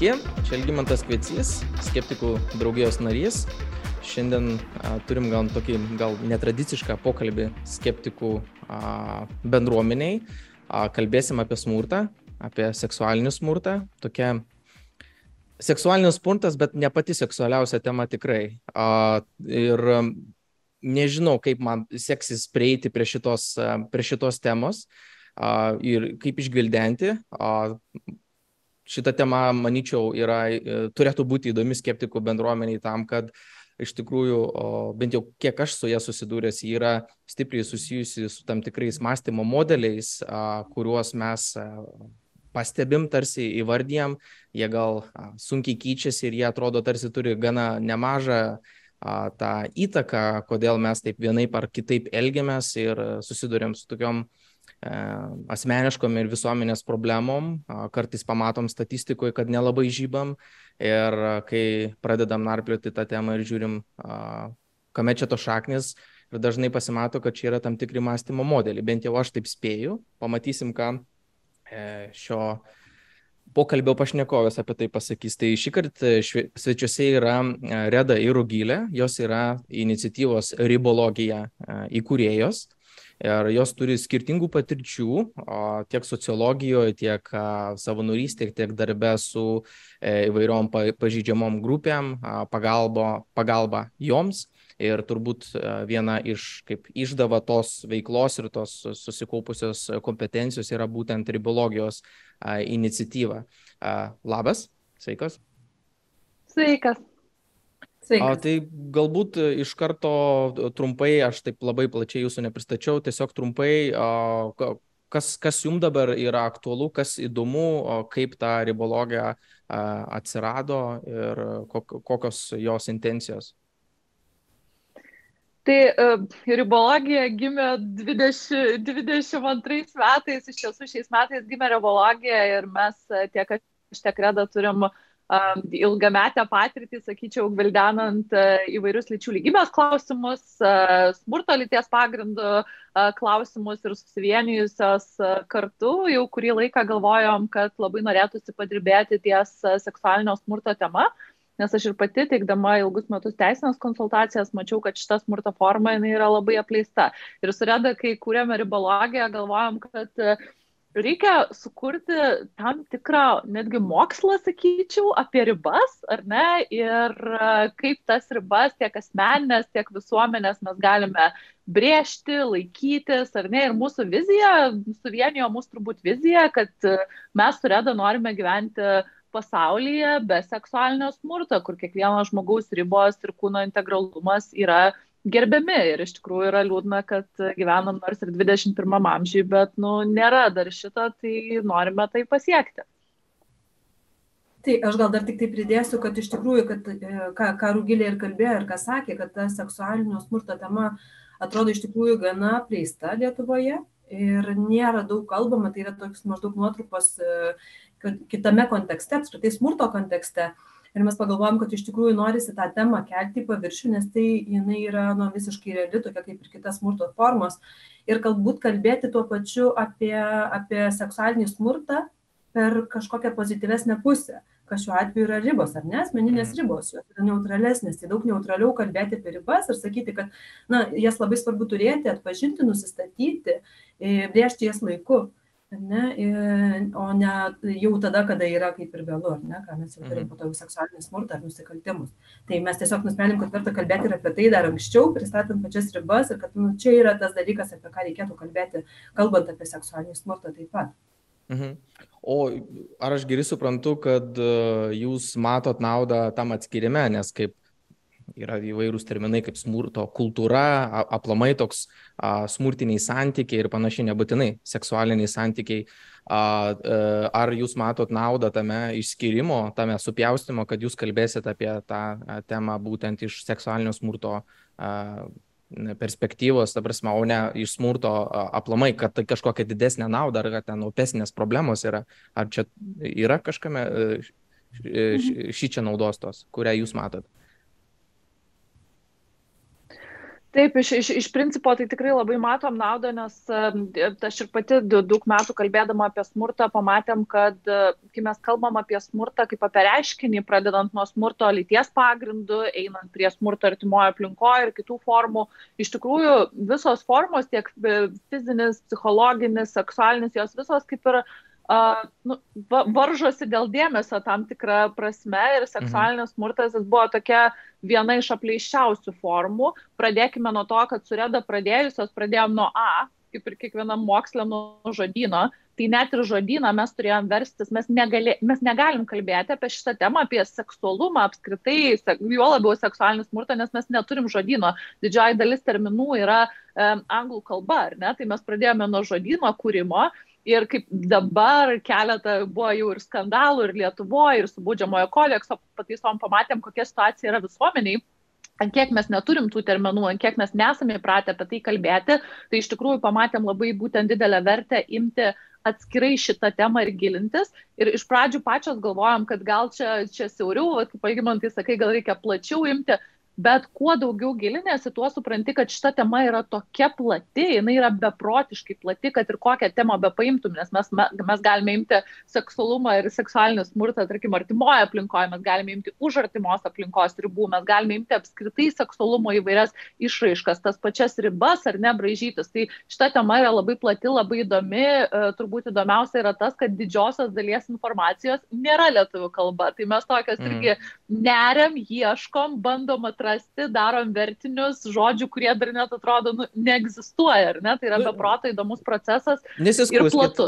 Sveiki, čia Elgimantas Kvecys, skeptikų draugijos narys. Šiandien a, turim gal tokį gal netradicišką pokalbį skeptikų a, bendruomeniai. A, kalbėsim apie smurtą, apie seksualinį smurtą. Tokia seksualinis smurtas, bet ne pati seksualiausia tema tikrai. A, ir nežinau, kaip man seksis prieiti prie šitos, prie šitos temos a, ir kaip išgvildenti. A, šita tema, manyčiau, yra, e, turėtų būti įdomi skeptikų bendruomeniai tam, kad iš tikrųjų, bent jau kiek aš su ją susidūręs, yra stipriai susijusi su tam tikrais mąstymo modeliais, kuriuos mes pastebim, tarsi įvardijam, jie gal sunkiai keičiasi ir jie atrodo tarsi turi gana nemažą tą įtaką, kodėl mes taip vienaip ar kitaip elgiamės ir susidurėm su tokiom E, asmeniškom ir visuomenės problemom. Kartais pamatom statistikoje, kad nelabai žybam ir kai pradedam narplioti tą temą ir žiūrim, kame čia to šaknis, ir dažnai pasimato, kad čia yra tam tikri mąstymo modeliai. Bent jau aš taip spėju, pamatysim, ką e, šio pokalbio pašnekovės apie tai pasakys. Tai šį kartą svečiuose yra Reda ir Rugylė, jos yra iniciatyvos ribologija įkūrėjos ir jos turi skirtingų patirčių tiek sociologijoje, tiek savanorystėje, tiek darbe su e, įvairiom pažydžiamom grupėm, pagalba, pagalba joms. Ir turbūt viena iš kaip išdava tos veiklos ir tos susikaupusios kompetencijos yra būtent ribologijos iniciatyva. Labas, sveikas. Sveikas. A, tai galbūt e, iš karto e, trumpai, aš taip labai plačiai jūsų nepristačiau, tiesiog trumpai, a, kas, kas jums dabar yra aktualu, kas įdomu, a, kaip ta ribologija a, atsirado ir kokios jos intencijos. Tai uh, ribologija gimė 20, 22 metais, iš tiesų šiais metais gimė ribologija ir mes tiek aš tiek reda turim uh, ilgametę patirtį, sakyčiau, gvildenant e, įvairius lyčių lygybės klausimus, e, smurto lyties pagrindų e, klausimus ir susivienijusios kartu. Jau kurį laiką galvojom, kad labai norėtųsi padirbėti ties seksualinio smurto tema. Nes aš ir pati, teikdama ilgus metus teisinės konsultacijas, mačiau, kad šita smurto forma yra labai apleista. Ir sureda, kai kūrėme ribologiją, galvojom, kad uh, reikia sukurti tam tikrą netgi mokslą, sakyčiau, apie ribas, ar ne, ir e, kaip tas ribas tiek asmeninės, tiek visuomenės mes galime brėžti, laikytis, ar ne, ir mūsų vizija, suvienijo mūsų turbūt vizija, kad e, mes su Reda norime gyventi pasaulyje be seksualinio smurto, kur kiekvieno žmogaus ribos ir kūno integralumas yra gerbiami ir iš tikrųjų yra liūdna, kad gyvenam nors ir 21 amžiui, bet nu, nėra dar šito, tai norime tai pasiekti. Tai aš gal dar tik tai pridėsiu, kad iš tikrųjų, kad, e, ką, ką Rūgilė ir kalbėjo ir ką sakė, kad ta seksualinio smurto tema atrodo iš tikrųjų gana pleista Lietuvoje ir nėra daug kalbama, tai yra toks maždaug nuotrupos e, kitame kontekste, apskritai smurto kontekste. Uh, ir mes pagalvojom kad iš tikrųjų norisi tą temą kelti į paviršių nes tai jinai yra nu visiškai reali tokia kaip ir kitos smurto formos ir galbūt kalbėti tuo pačiu apie apie seksualinį smurtą per kažkokią pozityvesnę pusę kas šiuo atveju yra ribos ar ne asmeninės mhm. ribos jos yra neutralesnės tai daug neutraliau kalbėti apie ribas ir sakyti kad na jas labai svarbu turėti atpažinti nusistatyti brėžti jas laiku ne, o ne jau tada, kada yra kaip ir vėlu, ar ne, ką mes jau turim mhm. po to seksualinį smurtą ar nusikaltimus. Tai mes tiesiog nusprendėm, kad verta kalbėti ir apie tai dar anksčiau, pristatant pačias ribas ir kad nu, čia yra tas dalykas, apie ką reikėtų kalbėti, kalbant apie seksualinį smurtą taip pat. Mhm. O ar aš gerai suprantu, kad e, jūs matot naudą tam atskirime, nes kaip yra įvairūs terminai kaip smurto kultūra, aplamai toks a, smurtiniai santykiai ir panašiai, nebūtinai seksualiniai santykiai. A, a, e, ar jūs matot naudą tame išskirimo, tame supjaustimo, kad jūs kalbėsit apie tą a, temą būtent iš seksualinio smurto a, perspektyvos, ta prasme, o ne iš smurto aplamai, kad tai kažkokia didesnė nauda, ar kad ten opesnės problemos yra, ar čia yra kažkame šį čia naudos tos, kurią jūs matot? Taip, iš, iš, iš principo tai tikrai labai matom naudą, nes aš ir pati daug metų kalbėdama apie smurtą pamatėm, kad kai mes kalbam apie smurtą kaip apie reiškinį, pradedant nuo smurto lyties pagrindų, einant prie smurto artimojo aplinkoje ir kitų formų, iš tikrųjų visos formos, tiek fizinis, psichologinis, seksualinis, jos visos kaip ir uh, nu, va, varžosi dėl dėmesio tam tikrą prasme ir seksualinis smurtas buvo tokia viena iš apleiščiausių formų. Pradėkime nuo to, kad su Reda pradėjusios pradėjom nuo A, kaip ir kiekvienam mokslė nuo žodino, tai net ir žodyną mes turėjom verstis, mes, negali, mes negalim kalbėti apie šitą temą, apie seksualumą apskritai, juo labiau seksualinį smurtą, nes mes neturim žodyno. Didžioji dalis terminų yra e, anglų kalba, ar ne? Tai mes pradėjome nuo žodyno kūrimo Ir kaip dabar keletą buvo jau ir skandalų ir Lietuvoje, ir su būdžiamojo kodekso pataisom pamatėm, kokia situacija yra visuomeniai ant kiek mes neturim tų terminų, ant kiek mes nesame įpratę apie tai kalbėti, tai iš tikrųjų pamatėm labai būtent didelę vertę imti atskirai šitą temą ir gilintis. Ir iš pradžių pačios galvojom, kad gal čia, čia siauriau, kaip palyginant, tai sakai, gal reikia plačiau imti, bet kuo daugiau gilinėsi, tuo supranti, kad šita tema yra tokia plati, jinai yra beprotiškai plati, kad ir kokią temą be paimtum, nes mes, mes galime imti seksualumą ir seksualinį smurtą, tarkim, artimoje aplinkoje, mes galime imti už artimos aplinkos ribų, mes galime imti apskritai seksualumo įvairias išraiškas, tas pačias ribas ar ne bražytis. Tai šita tema yra labai plati, labai įdomi, e, turbūt įdomiausia yra tas, kad didžiosios dalies informacijos nėra lietuvių kalba. Tai mes tokios mm. irgi neriam, ieškom, bandom atrasti rasti, darom vertinius žodžių, kurie dar net atrodo nu, neegzistuoja, ar ne? Tai yra nu, beproto įdomus procesas. Nesiskūskit,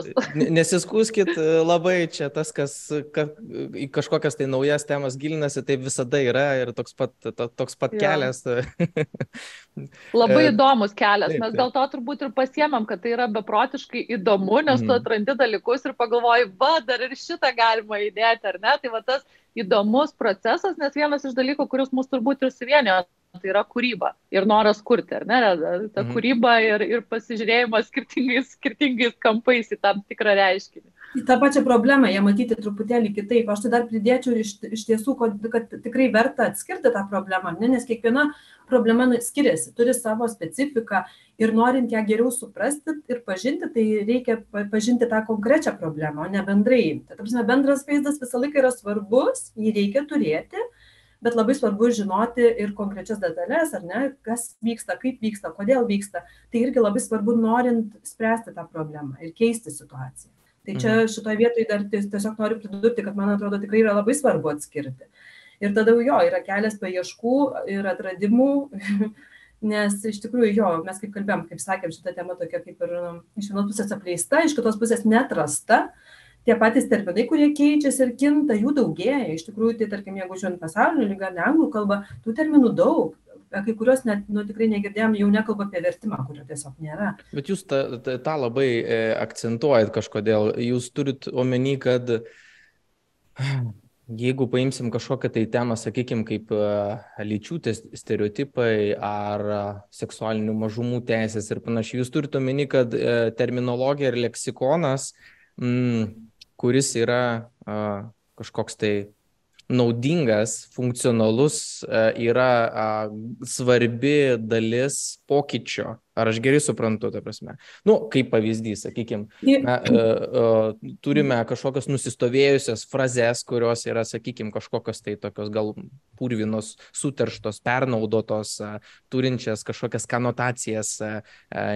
nesiskūskit e, labai čia tas, kas ka, į kažkokias tai naujas temas gilinasi, tai visada yra ir toks pat, to, toks pat ja. kelias. labai e, įdomus kelias, mes dėl to turbūt ir pasiemam, kad tai yra beprotiškai įdomu, nes mm. tu mhm. atrandi dalykus ir pagalvoji, va, dar ir šitą galima įdėti, ar ne? Tai va tas įdomus procesas, nes vienas iš dalykų, kuris mus turbūt ir suvienijo, tai yra kūryba ir noras kurti, ar ne? Ta mhm. kūryba ir, ir pasižiūrėjimas skirtingais, skirtingais kampais į tam tikrą reiškinį. Į tą pačią problemą jie matyti truputėlį kitaip. Aš tai dar pridėčiau iš, iš tiesų, kad, kad tikrai verta atskirti tą problemą, ne? nes kiekviena problema nu, skiriasi, turi savo specifiką ir norint ją geriau suprasti ir pažinti, tai reikia pažinti tą konkrečią problemą, o ne bendrai. Tai, prasme, bendras vaizdas visą laiką yra svarbus, jį reikia turėti, bet labai svarbu žinoti ir konkrečias detalės, ar ne, kas vyksta, kaip vyksta, kodėl vyksta. Tai irgi labai svarbu norint spręsti tą problemą ir keisti situaciją. Tai čia mhm. šitoje vietoje dar tiesiog noriu pridurti, kad man atrodo tikrai yra labai svarbu atskirti. Ir tada jo, yra kelias paieškų ir atradimų, nes iš tikrųjų jo, mes kaip kalbėjom, kaip sakėm, šita tema tokia kaip ir nu, iš vienos pusės apleista, iš kitos pusės netrasta. Tie patys terminai, kurie keičiasi ir kinta, jų daugėja. Iš tikrųjų, tai tarkim, jeigu žiūrint pasaulio lygą, anglų kalbą, tų terminų daug kai kurios net, nu, tikrai negirdėjom, jau nekalba apie vertimą, kurio tiesiog nėra. Bet jūs tą, tą, labai e, akcentuojat kažkodėl. Jūs turit omeny, kad jeigu paimsim kažkokią tai temą, sakykime, kaip e, lyčių stereotipai ar e, seksualinių mažumų teisės ir panašiai, jūs turite omeny, kad terminologija ir leksikonas, m, kuris yra kažkoks tai naudingas, funkcionalus e, yra svarbi dalis pokyčio. Ar aš gerai suprantu, ta prasme? Nu, kaip pavyzdys, sakykime, uh, turime kažkokias nusistovėjusias frazes, kurios yra, sakykime, kažkokios tai tokios gal purvinos, suterštos, pernaudotos, uh, turinčias kažkokias kanotacijas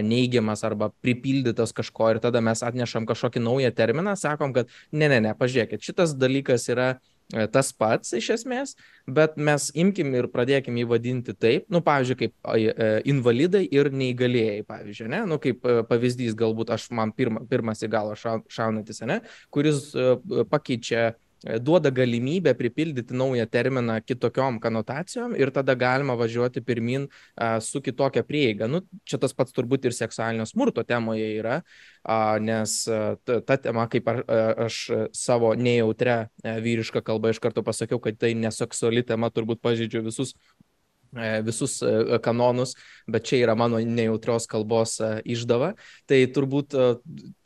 neigiamas arba pripildytas kažko ir tada mes atnešam kažkokį naują terminą, sakom, kad ne, ne, ne, pažiūrėkit, šitas dalykas yra uh, E, tas pats iš esmės, bet mes imkim ir pradėkim jį vadinti taip, nu, pavyzdžiui, kaip e, invalidai ir neįgalėjai, pavyzdžiui, ne, nu, kaip e, pavyzdys galbūt aš man pirma, pirmas į galą šaunantis, ne, kuris pakeičia duoda galimybę pripildyti naują terminą kitokiom kanotacijom ir tada galima važiuoti pirmin a, su kitokia prieiga. Nu, čia tas pats turbūt ir seksualinio smurto temoje yra, a, nes a, ta, tema, kaip aš, aš savo nejautrę vyrišką kalbą iš karto pasakiau, kad tai neseksuali tema, turbūt pažydžiu visus E, visus e, kanonus, bet čia yra mano nejautrios kalbos e, išdava, tai turbūt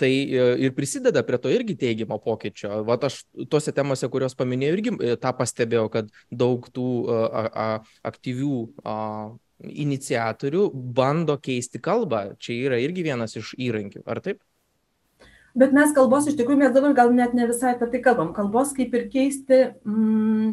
tai ir prisideda prie to irgi teigiamo pokyčio. Vat aš tuose temose, kuriuos paminėjau, irgi tą pastebėjau, kad daug tų a, a, aktyvių a, iniciatorių bando keisti kalbą. Čia yra irgi vienas iš įrankių, ar taip? Bet mes kalbos iš tikrųjų, mes dabar gal net ne visai apie tai kalbam. Kalbos kaip ir keisti, mm,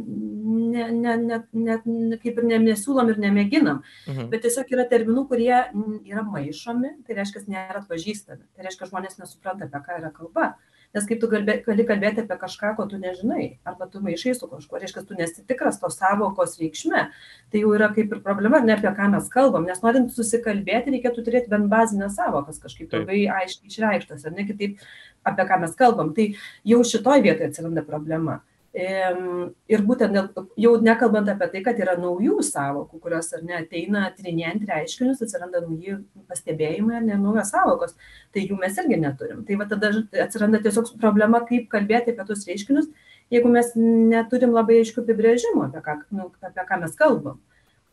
ne, ne, ne, ne, ne, kaip ir ne, nesiūlom ir nemėginam. Mhm. Bet tiesiog yra terminų, kurie yra maišomi, tai reiškia, nėra atpažįstami. Tai reiškia, žmonės nesupranta, apie ką yra kalba. Mhm nes kaip tu galbė, gali kalbėti apie kažką, ko tu nežinai, arba tu maišai su kažkuo, reiškia, tu nesi tikras to savokos reikšme, tai jau yra kaip ir problema, ne apie ką mes kalbam, nes norint susikalbėti, reikėtų turėti bent bazinės savokas kažkaip labai aiškiai išreikštas, ar ne kitaip, apie ką mes kalbam. Tai jau šitoj vietoje atsiranda problema. Ir būtent dėl, jau nekalbant apie tai, kad yra naujų savokų, kurios ar ne ateina tyrinėjant reiškinius, atsiranda nauji pastebėjimai ar ne naujos savokos, tai jų mes irgi neturim. Tai va tada atsiranda tiesiog problema, kaip kalbėti apie tus reiškinius, jeigu mes neturim labai aiškių apibrėžimų, apie ką, nu, apie ką mes kalbam.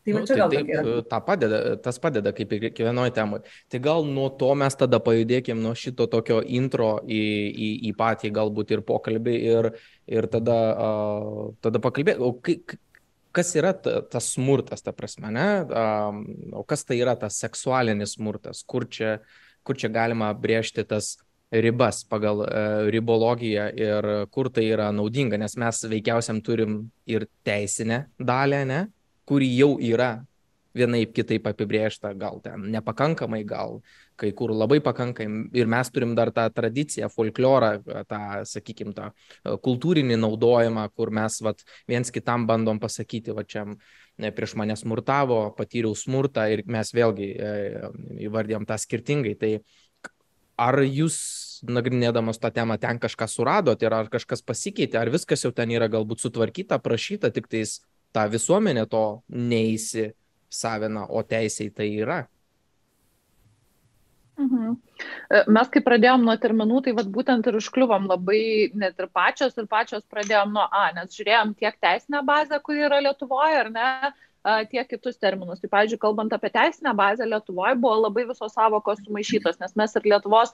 Tai nu, tai taip, tokia. Ta padeda, tas padeda kaip ir kiekvienoje temoje. Tai gal nuo to mes tada pajudėkim nuo šito tokio intro į, į, į patį galbūt ir pokalbį ir, ir tada, uh, tada kai, kas yra ta, tas smurtas, ta prasme, ne? Um, o kas tai yra tas seksualinis smurtas, kur čia, kur čia galima brėžti tas ribas pagal uh, ribologiją ir kur tai yra naudinga, nes mes veikiausiam turim ir teisinę dalę, ne? Kuri jau yra vienaip kitaip apibriešta, gal ten nepakankamai, gal kai kur labai pakankamai. Ir mes turim dar tą tradiciją, folklorą, tą, sakykime, tą e, kultūrinį naudojimą, kur mes vat, viens kitam bandom pasakyti, va čia e, prieš mane smurtavo, patyriau smurtą ir mes vėlgi e, įvardėm tą skirtingai. Tai ar jūs nagrinėdamas tą temą ten kažką suradot ir ar kažkas pasikeitė, ar viskas jau ten yra galbūt sutvarkyta, prašyta, tik tais ta visuomenė to neįsisavina, o teisėjai tai yra. Mhm. E, mes kai pradėjom nuo terminų, tai vat, būtent ir užkliuvom labai net ir pačios ir pačios pradėjom nuo A, nes žiūrėjom tiek teisinę bazę, kuri yra Lietuvoje, ar ne, tiek kitus terminus. Tai, pavyzdžiui, kalbant apie teisinę bazę, Lietuvoje buvo labai visos savokos sumaišytos, nes mes ir Lietuvos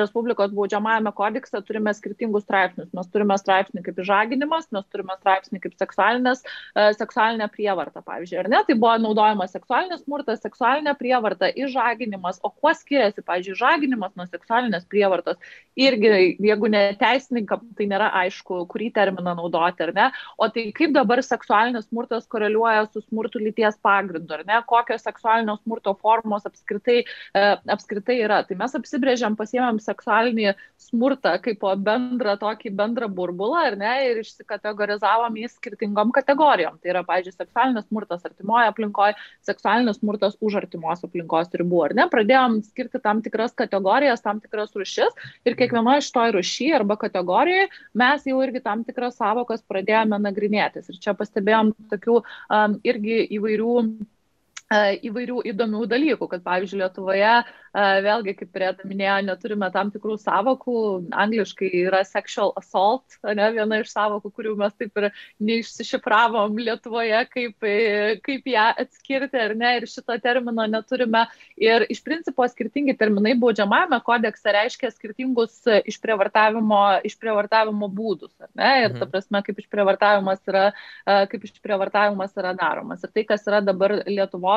Respublikos baudžiamajame kodekse turime skirtingus straipsnius. Mes turime straipsnį kaip žaginimas, mes turime straipsnį kaip seksualinė prievarta, pavyzdžiui, ar ne? Tai buvo naudojamas seksualinis smurtas, seksualinė prievarta, įžaginimas. O kuo skiriasi, pavyzdžiui, žaginimas nuo seksualinės prievartos? Irgi, jeigu ne teisininkam, tai nėra aišku, kurį terminą naudoti, ar ne? O tai kaip dabar seksualinis smurtas koreliuoja su smurtu? lyties pagrindu, ar ne, kokios seksualinio smurto formos apskritai, e, apskritai yra. Tai mes apsibrėžiam, pasiemėm seksualinį smurtą kaip bendrą tokį bendrą burbulą, ar ne, ir išsikategorizavom į skirtingom kategorijom. Tai yra, pavyzdžiui, seksualinis smurtas artimoje aplinkoje, seksualinis smurtas už artimos aplinkos ribų, ar ne. Pradėjom skirti tam tikras kategorijas, tam tikras rušis ir kiekvienoje iš toj rušy arba kategorijoje mes jau irgi tam tikras savokas pradėjome nagrinėtis. Ir čia pastebėjom tokių um, irgi įvairių įvairių įdomių dalykų, kad pavyzdžiui Lietuvoje vėlgi, kaip Rėta minėjo, neturime tam tikrų savokų, angliškai yra sexual assault, ne, viena iš savokų, kurių mes taip ir neišsišifravom Lietuvoje, kaip, kaip ją atskirti ar ne, ir šito termino neturime. Ir iš principo skirtingi terminai baudžiamame kodekse reiškia skirtingus išprievartavimo, išprievartavimo būdus, ar ne, ir ta mhm. prasme, kaip išprievartavimas yra, kaip išprievartavimas yra daromas. Ir tai, kas yra dabar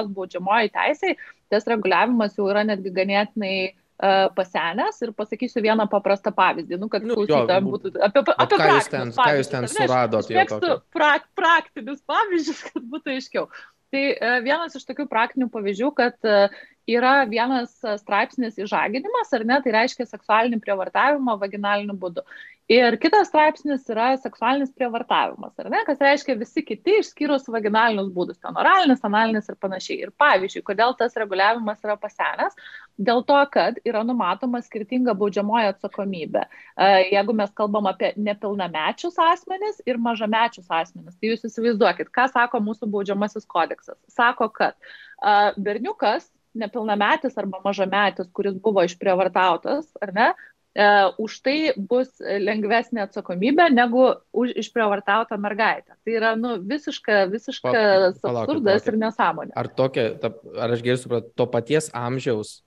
Lietuvos baudžiamoji teisė, tas reguliavimas jau yra netgi ganėtinai uh, pasenęs ir pasakysiu vieną paprastą pavyzdį, nu, kad nu, klausytojams būtų apie, apie ką jūs ten, ką jūs ten suradot? Aš mėgstu prak, praktinius pavyzdžius, kad būtų aiškiau. Tai uh, vienas iš tokių praktinių pavyzdžių, kad uh, yra vienas straipsnis įžaginimas, ar ne, tai reiškia seksualinį prievartavimą vaginaliniu būdu. Ir kitas straipsnis yra seksualinis prievartavimas, ar ne, kas reiškia visi kiti išskyrus vaginalinius būdus, ten oralinis, analinis ir panašiai. Ir pavyzdžiui, kodėl tas reguliavimas yra pasenęs? Dėl to, kad yra numatoma skirtinga baudžiamoji atsakomybė. E, jeigu mes kalbam apie nepilnamečius asmenis ir mažamečius asmenis, tai jūs įsivaizduokit, ką sako mūsų baudžiamasis kodeksas. Sako, kad e, berniukas nepilnametis arba mažametis, kuris buvo išprievartautas, ar ne, e, už tai bus lengvesnė atsakomybė negu už išprievartautą mergaitę. Tai yra nu, visiška, visiškas absurdas ir nesąmonė. Ar, tokia, ta, ar aš gerai supratau, to paties amžiaus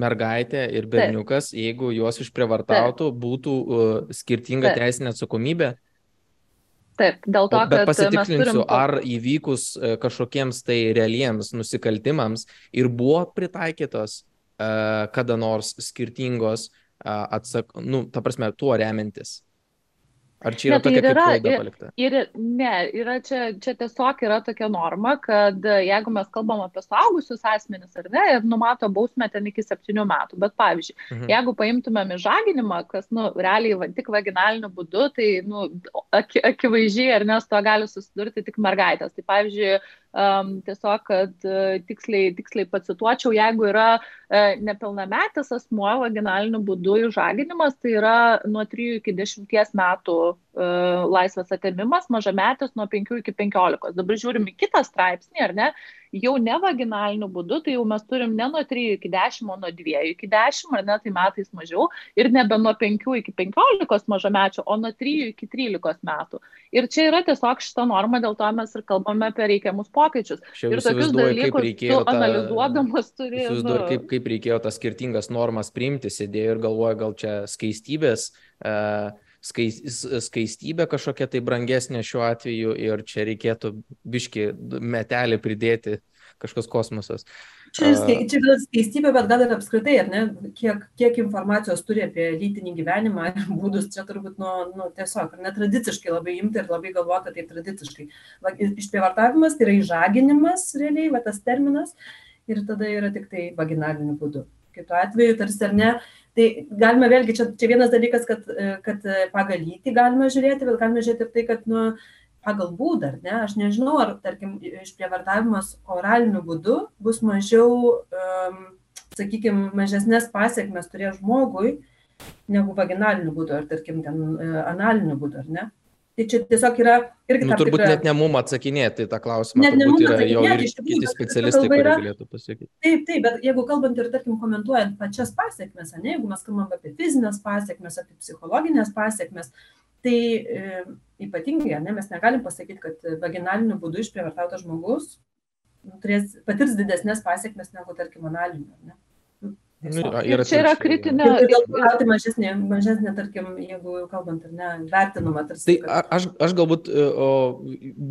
mergaitė ir berniukas, Taip. jeigu juos išprievartautų, Taip. būtų uh, skirtinga Taip. teisinė atsakomybė? Taip, dėl to, Bet kad pasitikslinsiu, turim... ar įvykus e, kažkokiems tai realiems nusikaltimams ir buvo pritaikytos uh, kada nors skirtingos uh, atsak, nu, ta prasme, tuo remiantis. Ar čia yra ne, tai tokia yra, klaida palikta? Ir, ir, ne, yra čia, čia tiesiog yra tokia norma, kad jeigu mes kalbam apie saugusius asmenis ar ne, ir numato bausmę ten iki septynių metų, bet pavyzdžiui, mhm. jeigu paimtumėm įžaginimą, kas, nu, realiai va, tik vaginaliniu būdu, tai, nu, ak, akivaizdžiai ar ne, su to gali susidurti tik mergaitės. Tai pavyzdžiui, um, tiesiog, kad uh, tiksliai, tiksliai pacituočiau, jeigu yra uh, nepilnametis asmuo vaginaliniu būdu įžaginimas, tai yra nuo 3 iki 10 metų laisvės atėmimas, mažametis nuo 5 iki 15. Dabar žiūrim į kitą straipsnį, ar ne? Jau ne vaginaliniu būdu, tai jau mes turim ne nuo 3 iki 10, o nuo 2 iki 10, ar ne, tai metais mažiau. Ir nebe nuo 5 iki 15 mažamečio, o nuo 3 iki 13 metų. Ir čia yra tiesiog šita norma, dėl to mes ir kalbame apie reikiamus pokyčius. Šiaip ir tokius dalykus tu analizuodamas turi. Nu... Kaip, kaip reikėjo tas skirtingas normas priimti, sėdėjo ir galvoja, gal čia skaistybės. Uh, skaistybė kažkokia tai brangesnė šiuo atveju ir čia reikėtų biški metelį pridėti kažkoks kosmosas. Čia, čia gal skaistybė, bet gal ir apskritai, ar ne, kiek, kiek informacijos turi apie lytinį gyvenimą ir būdus, čia turbūt, nu, nu tiesiog, netradiciškai labai imti ir labai galvoti tai tradiciškai. Išprievartavimas tai yra įžaginimas, realiai, va tas terminas, ir tada yra tik tai vaginaliniu būdu. Kitu atveju, tarsi ar ne, Tai galime vėlgi, čia, čia vienas dalykas, kad, kad pagal lytį galime žiūrėti, bet galime žiūrėti ir tai, kad nu, pagal būdą, ne, aš nežinau, ar, tarkim, išprievartavimas oraliniu būdu bus mažiau, um, sakykime, mažesnės pasiekmes turės žmogui negu vaginaliniu būdu, ar, tarkim, ten analiniu būdu, ar ne. Tai čia tiesiog yra irgi... Nu, turbūt tikra... net ne mum atsakinėti tą klausimą. Net ne mum atsakinėti, iš tikrųjų. Kiti specialistai, kurie galėtų pasakyti. Taip, taip, bet jeigu kalbant ir, tarkim, komentuojant pačias pasiekmes, ne, jeigu mes kalbam apie fizinės pasiekmes, apie psichologinės pasiekmes, tai e, ypatingai, ne, mes negalim pasakyti, kad vaginaliniu būdu išprievartautas žmogus turės, patirs didesnės pasiekmes negu, tarkim, analiniu. Ne? Nu, ir čia yra kritinė. Gal tai mažesnė, mažesnė, tarkim, jeigu kalbant, ar ne, vertinama. Tarsi, tai kad... aš, aš galbūt e, o,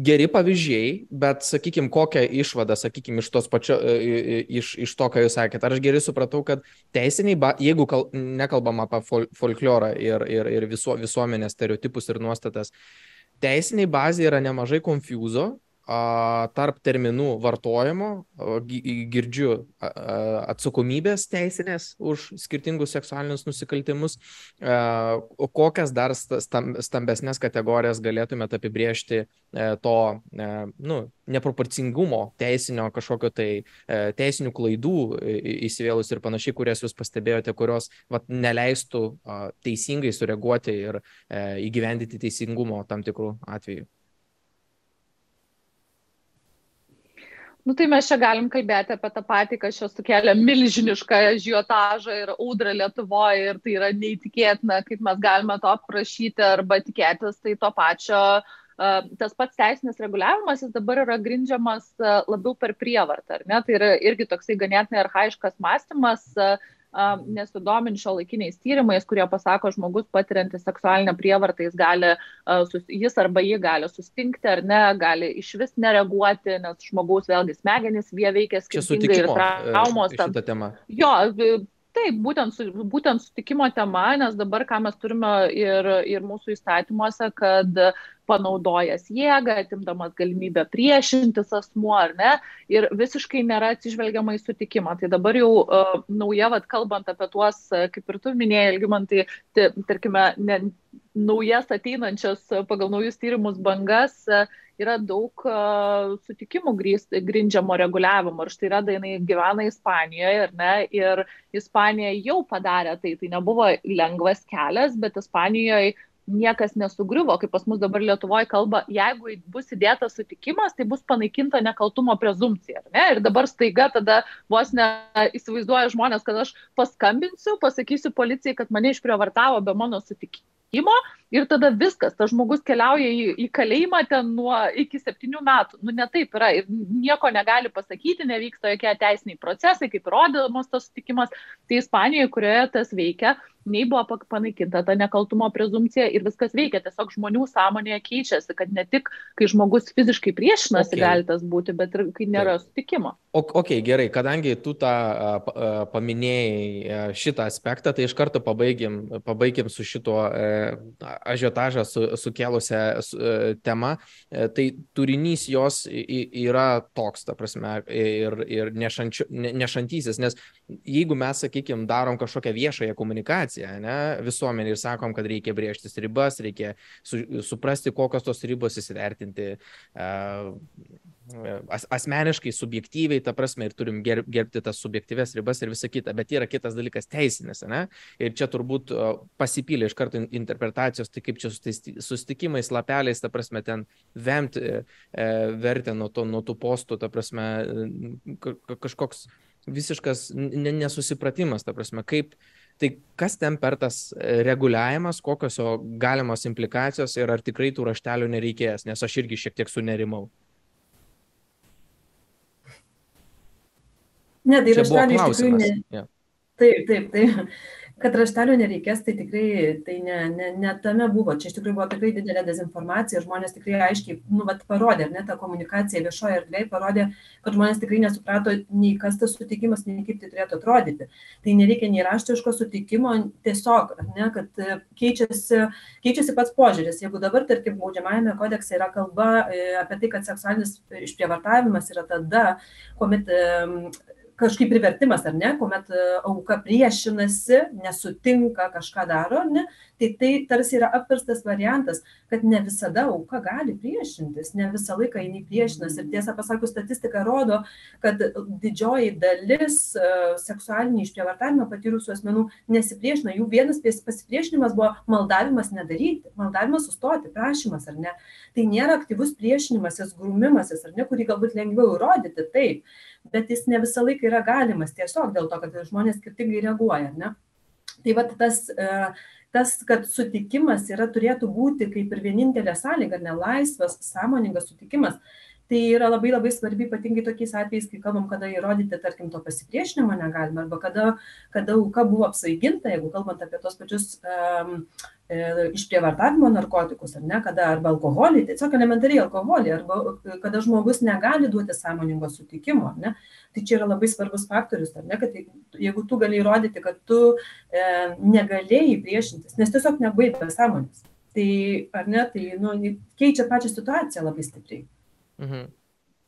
geri pavyzdžiai, bet, sakykime, kokią išvadą, sakykime, iš, pačio, e, iš, iš to, ką jūs sakėte. Ar aš gerai supratau, kad teisiniai, jeigu kal, nekalbam apie fol, folklorą ir, ir, ir visu, visuomenės stereotipus ir nuostatas, teisiniai bazė yra nemažai konfuzo tarp terminų vartojimo girdžiu atsakomybės teisinės už skirtingus seksualinius nusikaltimus. Kokias dar stambesnės kategorijas galėtumėte apibriežti e, to e, nu, neproporcingumo teisinio kažkokio tai e, teisinių klaidų įsivėlus ir panašiai, kurias jūs pastebėjote, kurios vat, neleistų teisingai sureaguoti ir įgyvendyti teisingumo tam tikrų atvejų? Nu tai mes čia galim kalbėti apie tą patį, kas čia sukelia milžinišką žiotažą ir audrą Lietuvoje ir tai yra neįtikėtina, kaip mes galime to aprašyti arba tikėtis, tai to pačio, tas pats teisinis reguliavimas, jis dabar yra grindžiamas labiau per prievartą, ar ne? Tai yra irgi toksai ganėtinai arhaiškas mąstymas, nesidomint šio laikiniais tyrimais, kurie pasako, žmogus patiriantis seksualinę prievartą, jis, gali, jis arba jį gali sustingti ar ne, gali iš vis nereaguoti, nes žmogaus vėlgi smegenys vie veikia skirtingai ir e, traumos. Šitą temą. Jo, Taip, būtent, su, būtent sutikimo tema, nes dabar ką mes turime ir, ir mūsų įstatymuose, kad panaudojęs jėgą, atimdamas galimybę priešintis asmuo ar ne, ir visiškai nėra atsižvelgiama į sutikimą. Tai dabar jau uh, nauja, vad kalbant apie tuos, kaip ir tu minėjai, Elgimantai, tai, tarkime, ne, naujas ateinančias pagal naujus tyrimus bangas. Yra daug sutikimų grįst, grindžiamo reguliavimo. Ir štai yra, jinai gyvena Ispanijoje, ar ne? Ir Ispanija jau padarė tai. Tai nebuvo lengvas kelias, bet Ispanijoje niekas nesugriuvo, kaip pas mus dabar Lietuvoje kalba, jeigu bus įdėtas sutikimas, tai bus panaikinta nekaltumo prezumcija. Ne? Ir dabar staiga tada vos neįsivaizduoja žmonės, kad aš paskambinsiu, pasakysiu policijai, kad mane išprievartavo be mano sutikimo, ir tada viskas, tas žmogus keliauja į, į kalėjimą ten nuo iki septynių metų. Nu, ne taip yra ir nieko negali pasakyti, nevyksta jokie teisiniai procesai, kaip įrodymas tas sutikimas. Tai Ispanijoje, kurioje tas veikia, nei buvo panaikinta ta nekaltumo prezumcija ir viskas veikia. Tiesiog žmonių sąmonėje keičiasi, kad ne tik, kai žmogus fiziškai priešinasi, okay. gali tas būti, bet ir kai nėra Taip. sutikimo. O, ok, gerai, kadangi tu tą paminėjai šitą aspektą, tai iš karto pabaigim, pabaigim su šituo ažiotažą su, sukėlusią temą. E, tai turinys jos yra toks, ta prasme, ir, ir nešančiu, nešantysis, nes jeigu mes, sakykime, darom kažkokią viešąją komunikaciją ne, visuomenį ir sakom, kad reikia brėžtis ribas, reikia su, suprasti, kokios tos ribos įsivertinti uh, as, asmeniškai, subjektyviai, ta prasme, ir turim ger, gerbti tas subjektyves ribas ir visa kita, bet yra kitas dalykas teisinis, ne? Ir čia turbūt pasipylė iš karto interpretacijos, tai kaip čia su tais sustikimais, lapeliais, ta prasme, ten vemti e, vertę nuo, to, nuo tų postų, ta prasme, kažkoks visiškas nesusipratimas, ta prasme, kaip, tai kas ten per tas reguliavimas, kokios jo galimos implikacijos ir ar tikrai tų raštelių nereikės, nes aš irgi šiek tiek sunerimau. Ne, tai raštelių iš tikrųjų ne. Yeah. Taip, taip, taip kad raštelio nereikės, tai tikrai tai ne, ne, ne tame buvo. Čia iš tikrųjų buvo tikrai didelė dezinformacija. Žmonės tikrai aiškiai, nu, vat, parodė, ar ne, ta komunikacija viešoje erdvėje parodė, kad žmonės tikrai nesuprato nei kas tas sutikimas, nei kaip tai turėtų atrodyti. Tai nereikia nei raštiško sutikimo, tiesiog, ar ne, kad e, keičiasi, keičiasi pats požiūris. Jeigu dabar, tarkim, baudžiamajame kodekse yra kalba e, apie tai, kad seksualinis išprievartavimas yra tada, kuomet kažkaip privertimas ar ne, kuomet e, auka priešinasi, nesutinka, kažką daro, ne, tai tai tarsi yra apverstas variantas, kad ne visada auka gali priešintis, ne visą laiką jinai priešinasi. Ir tiesą pasakius, statistika rodo, kad didžioji dalis e, seksualinį išprievartavimą patyrusių asmenų nesipriešina. Jų vienas pasipriešinimas buvo maldavimas nedaryti, maldavimas sustoti, prašymas ar ne. Tai nėra aktyvus priešinimasis, grumimasis ar ne, kurį galbūt lengviau įrodyti, taip bet jis ne visą laiką yra galimas tiesiog dėl to, kad žmonės skirtingai reaguoja. Ne? Tai va tas, e, tas, kad sutikimas yra, turėtų būti kaip ir vienintelė sąlyga, nelaisvas, sąmoningas sutikimas, tai yra labai labai svarbi ypatingai tokiais atvejais, kai kalbam, kada įrodyti, tarkim, to pasipriešinimo negalima, arba kada, kada auka buvo apsvaiginta, jeigu kalbant apie tos pačius um, e, išprievartavimo narkotikus, ar ne, kada arba alkoholį, tiesiog elementariai alkoholį, arba kada žmogus negali duoti sąmoningo sutikimo, ne, tai čia yra labai svarbus faktorius, ar ne, kad jeigu tu gali įrodyti, kad tu e, negalėjai priešintis, nes tiesiog nebuvai be sąmonės, tai ar ne, tai nu, keičia pačią situaciją labai stipriai. Mhm.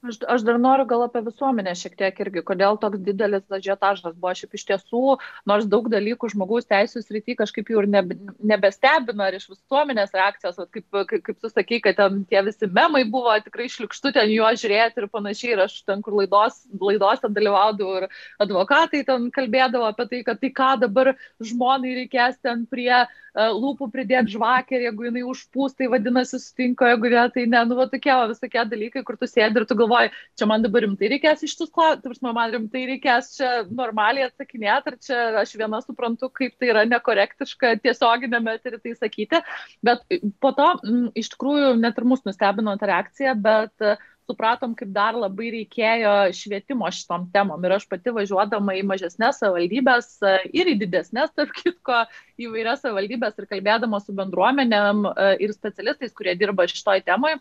Aš, aš dar noriu gal apie visuomenę šiek tiek irgi, kodėl toks didelis ažiotažas buvo. Šiaip iš tiesų, nors daug dalykų žmogaus teisų srity kažkaip jau ir nebe, nebestebina, ar iš visuomenės reakcijos, kaip, kaip, kaip tu sakai, kad ten tie visi memai buvo tikrai šlikštu ten juos žiūrėti ir panašiai. Ir aš ten, kur laidos, laidose dalyvaudavau ir advokatai ten kalbėdavo apie tai, kad tai ką dabar žmonai reikės ten prie uh, lūpų pridėti žvakę ir jeigu jinai užpūs, tai vadinasi sutinka, jeigu ne, tai ne, nu, va, tokie va, visokie dalykai, kur tu sėdi ir tu galvoji, čia man dabar rimtai reikės iš tus klausimus, man rimtai reikės čia normaliai atsakinėti, ar čia aš viena suprantu, kaip tai yra nekorektiška tiesioginėme ir tai sakyti, bet po to m, iš tikrųjų net ir mus nustebino ta reakcija, bet uh, supratom, kaip dar labai reikėjo švietimo šitom temom. Ir aš pati važiuodama į mažesnės savivaldybės e, ir į didesnės, tarp kitko, įvairias savivaldybės ir kalbėdama su bendruomenėm e, ir specialistais, kurie dirba šitoj temai,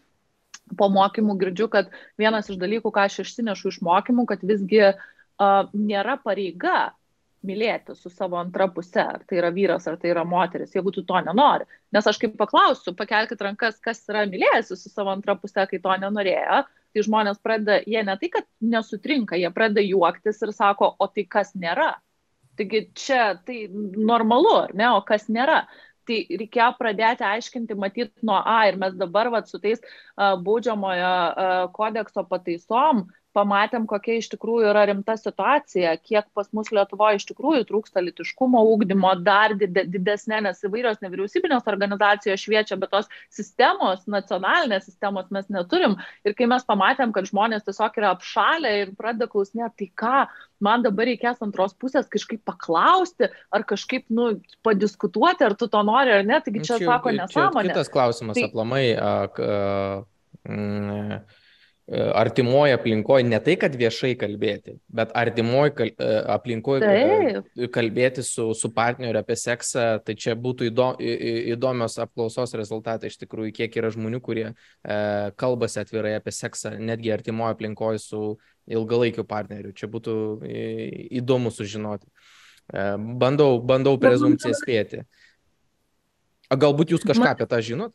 po mokymų girdžiu, kad vienas iš dalykų, ką aš išsinešu iš mokymų, kad visgi nėra pareiga mylėti su savo antra puse, ar tai yra vyras, ar tai yra moteris, jeigu tu to nenori. Nes aš kaip paklausiu, pakelkite rankas, kas yra mylėjęs su savo antra puse, kai to nenorėjo, tai žmonės pradeda, jie ne tai, kad nesutrinka, jie pradeda juoktis ir sako, o tai kas nėra. Taigi čia tai normalu, ar ne, o kas nėra tai reikėjo pradėti aiškinti, matyti nuo A ir mes dabar vat, su tais uh, baudžiamojo uh, kodekso pataisom pamatėm, kokia iš tikrųjų yra rimta situacija, kiek pas mus Lietuvoje iš tikrųjų trūksta litiškumo ūkdymo, dar didesnė, nes įvairios nevyriausybinės organizacijos šviečia, bet tos sistemos, nacionalinės sistemos mes neturim. Ir kai mes pamatėm, kad žmonės tiesiog yra apšalę ir pradeda klausinėti, tai ką, man dabar reikės antros pusės kažkaip paklausti, ar kažkaip, nu, padiskutuoti, ar tu to nori ar ne, taigi čia, čia sako nesąmonė. Kitas klausimas tai... aplamai. A, a, mm, artimoje aplinkoje ne tai, kad viešai kalbėti, bet artimoje kal, aplinkoje kalbėti su, su partneriu apie seksą, tai čia būtų įdomios apklausos rezultatai iš tikrųjų, kiek yra žmonių, kurie e, kalbasi atvirai apie seksą, netgi artimoje aplinkoje su ilgalaikiu partneriu. Čia būtų įdomu sužinoti. E, bandau, bandau prezumciją spėti. Galbūt jūs kažką apie tą žinot?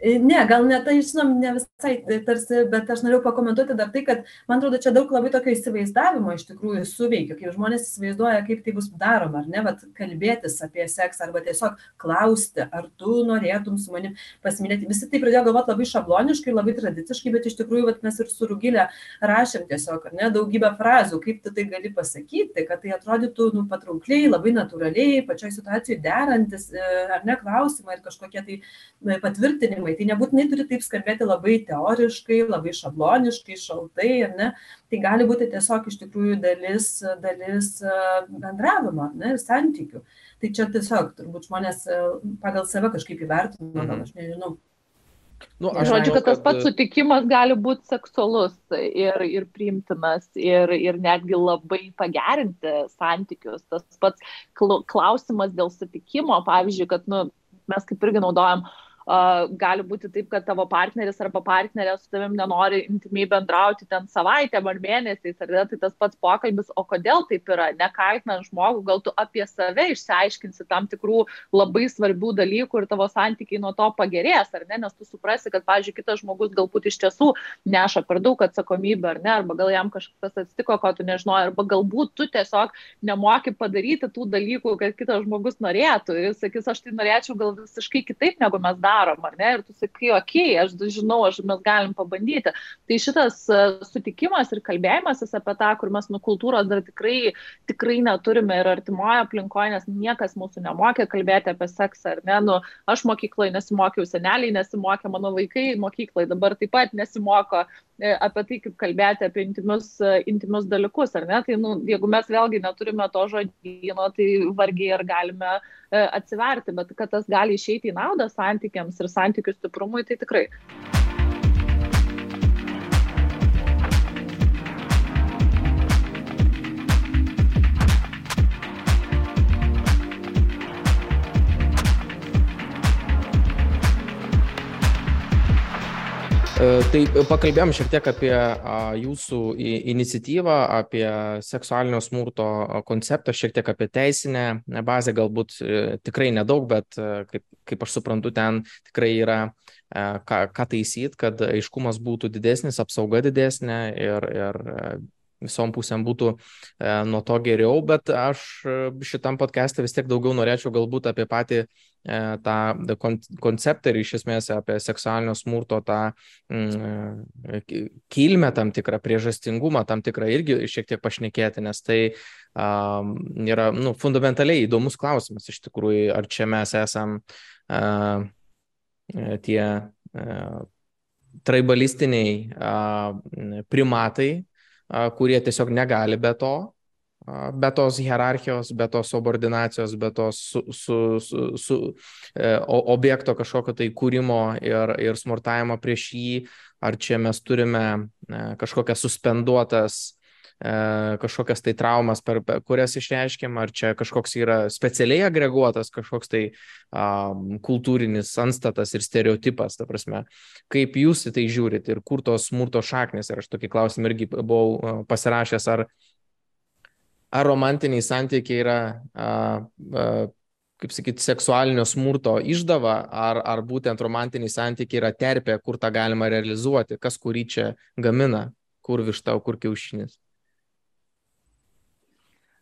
Ne, gal ne tai, žinom, ne visai tarsi, bet aš norėjau pakomentuoti dar tai, kad man atrodo, čia daug labai tokio įsivaizdavimo iš tikrųjų suveikia, kaip žmonės įsivaizduoja, kaip tai bus daroma, ar ne, bet kalbėtis apie seksą arba tiesiog klausti, ar tu norėtum su manim pasimylėti. Visi tai pradėjo galvoti labai šabloniškai, labai tradiciškai, bet iš tikrųjų vat, mes ir su Rugilė rašėm tiesiog, ar ne, daugybę frazų, kaip tu tai gali pasakyti, kad tai atrodytų nu, patraukliai, labai natūraliai, pačioj situacijai derantis, e, ar ne, klausimai ir kažkokie tai e, patvirtinimai sprendimai. Tai nebūtinai turi taip skambėti labai teoriškai, labai šabloniškai, šaltai, ne? Tai gali būti tiesiog iš tikrųjų dalis, dalis e, bendravimo ne, ir santykių. Tai čia tiesiog turbūt žmonės e, pagal save kažkaip įvertino, gal mhm. aš nežinau. Nu, aš Žodžiu, kad tas kad... pats sutikimas gali būti seksualus ir, ir priimtinas ir, ir netgi labai pagerinti santykius. Tas pats klausimas dėl sutikimo, pavyzdžiui, kad nu, mes kaip irgi naudojam uh, gali būti taip, kad tavo partneris arba partnerė su tavim nenori intimiai bendrauti ten savaitę ar mėnesiais, ar ne, tai tas pats pokalbis, o kodėl taip yra, nekaitinant žmogų, gal tu apie save išsiaiškinsi tam tikrų labai svarbių dalykų ir tavo santykiai nuo to pagerės, ar ne, nes tu suprasi, kad, pavyzdžiui, kitas žmogus galbūt iš tiesų neša per daug atsakomybę, ar ne, arba gal jam kažkas atsitiko, ko tu nežinojai, arba galbūt tu tiesiog nemoki padaryti tų dalykų, kad kitas žmogus norėtų. Ir jis sakys, aš tai norėčiau gal visiškai kitaip, negu mes darome darom, ar ne? Ir tu sakai, okei, okay, aš žinau, aš, mes galim pabandyti. Tai šitas e, sutikimas ir kalbėjimasis apie tą, kur mes nuo kultūros dar tikrai, tikrai neturime ir artimoje aplinkoje, nes niekas mūsų nemokė kalbėti apie seksą, ar ne? Nu, aš mokykloje nesimokiau, seneliai nesimokė, mano vaikai mokykloje dabar taip pat nesimoko e, apie tai, kaip kalbėti apie intimius, e, intimius dalykus, ar ne? Tai, nu, jeigu mes vėlgi neturime to žodyno, tai vargiai ar galime atsiverti, bet kad tas gali išeiti į naudą santykiams ir santykių stiprumui, tai tikrai. Tai pakalbėjom šiek tiek apie jūsų iniciatyvą, apie seksualinio smurto konceptą, šiek tiek apie teisinę bazę, galbūt e, tikrai nedaug, bet e, kaip, kaip aš suprantu, ten tikrai yra ką, ką taisyti, kad aiškumas būtų didesnis, apsauga didesnė ir, ir visom pusėm būtų e, nuo to geriau, bet aš e, šitam podcast'e vis tiek daugiau norėčiau galbūt apie patį e, tą kon, konceptą ir iš esmės apie seksualinio smurto tą mm, kilmę tam tikrą, priežastingumą tam tikrą irgi šiek tiek pašnekėti, nes tai yra nu, fundamentaliai įdomus klausimas iš tikrųjų, ar čia mes esam tie traibalistiniai primatai, kurie tiesiog negali be to, be tos hierarchijos, be tos subordinacijos, be tos su, su, su, su e, objekto kažkokio tai kūrimo ir, ir smurtavimo prieš jį, ar čia mes turime e, kažkokias suspenduotas kažkokias tai traumas, per, per kurias išreiškiam, ar čia kažkoks yra specialiai agreguotas kažkoks tai um, kultūrinis anstatas ir stereotipas, ta prasme, kaip jūs į tai žiūrit ir kur tos smurto šaknis, ir aš tokį klausimą irgi buvau uh, pasirašęs, ar, ar romantiniai santykiai yra uh, uh, kaip sakyti, seksualinio smurto išdava, ar, ar būtent romantiniai santykiai yra terpė, kur tą galima realizuoti, kas kurį čia gamina, kur višta, kur kiaušinis.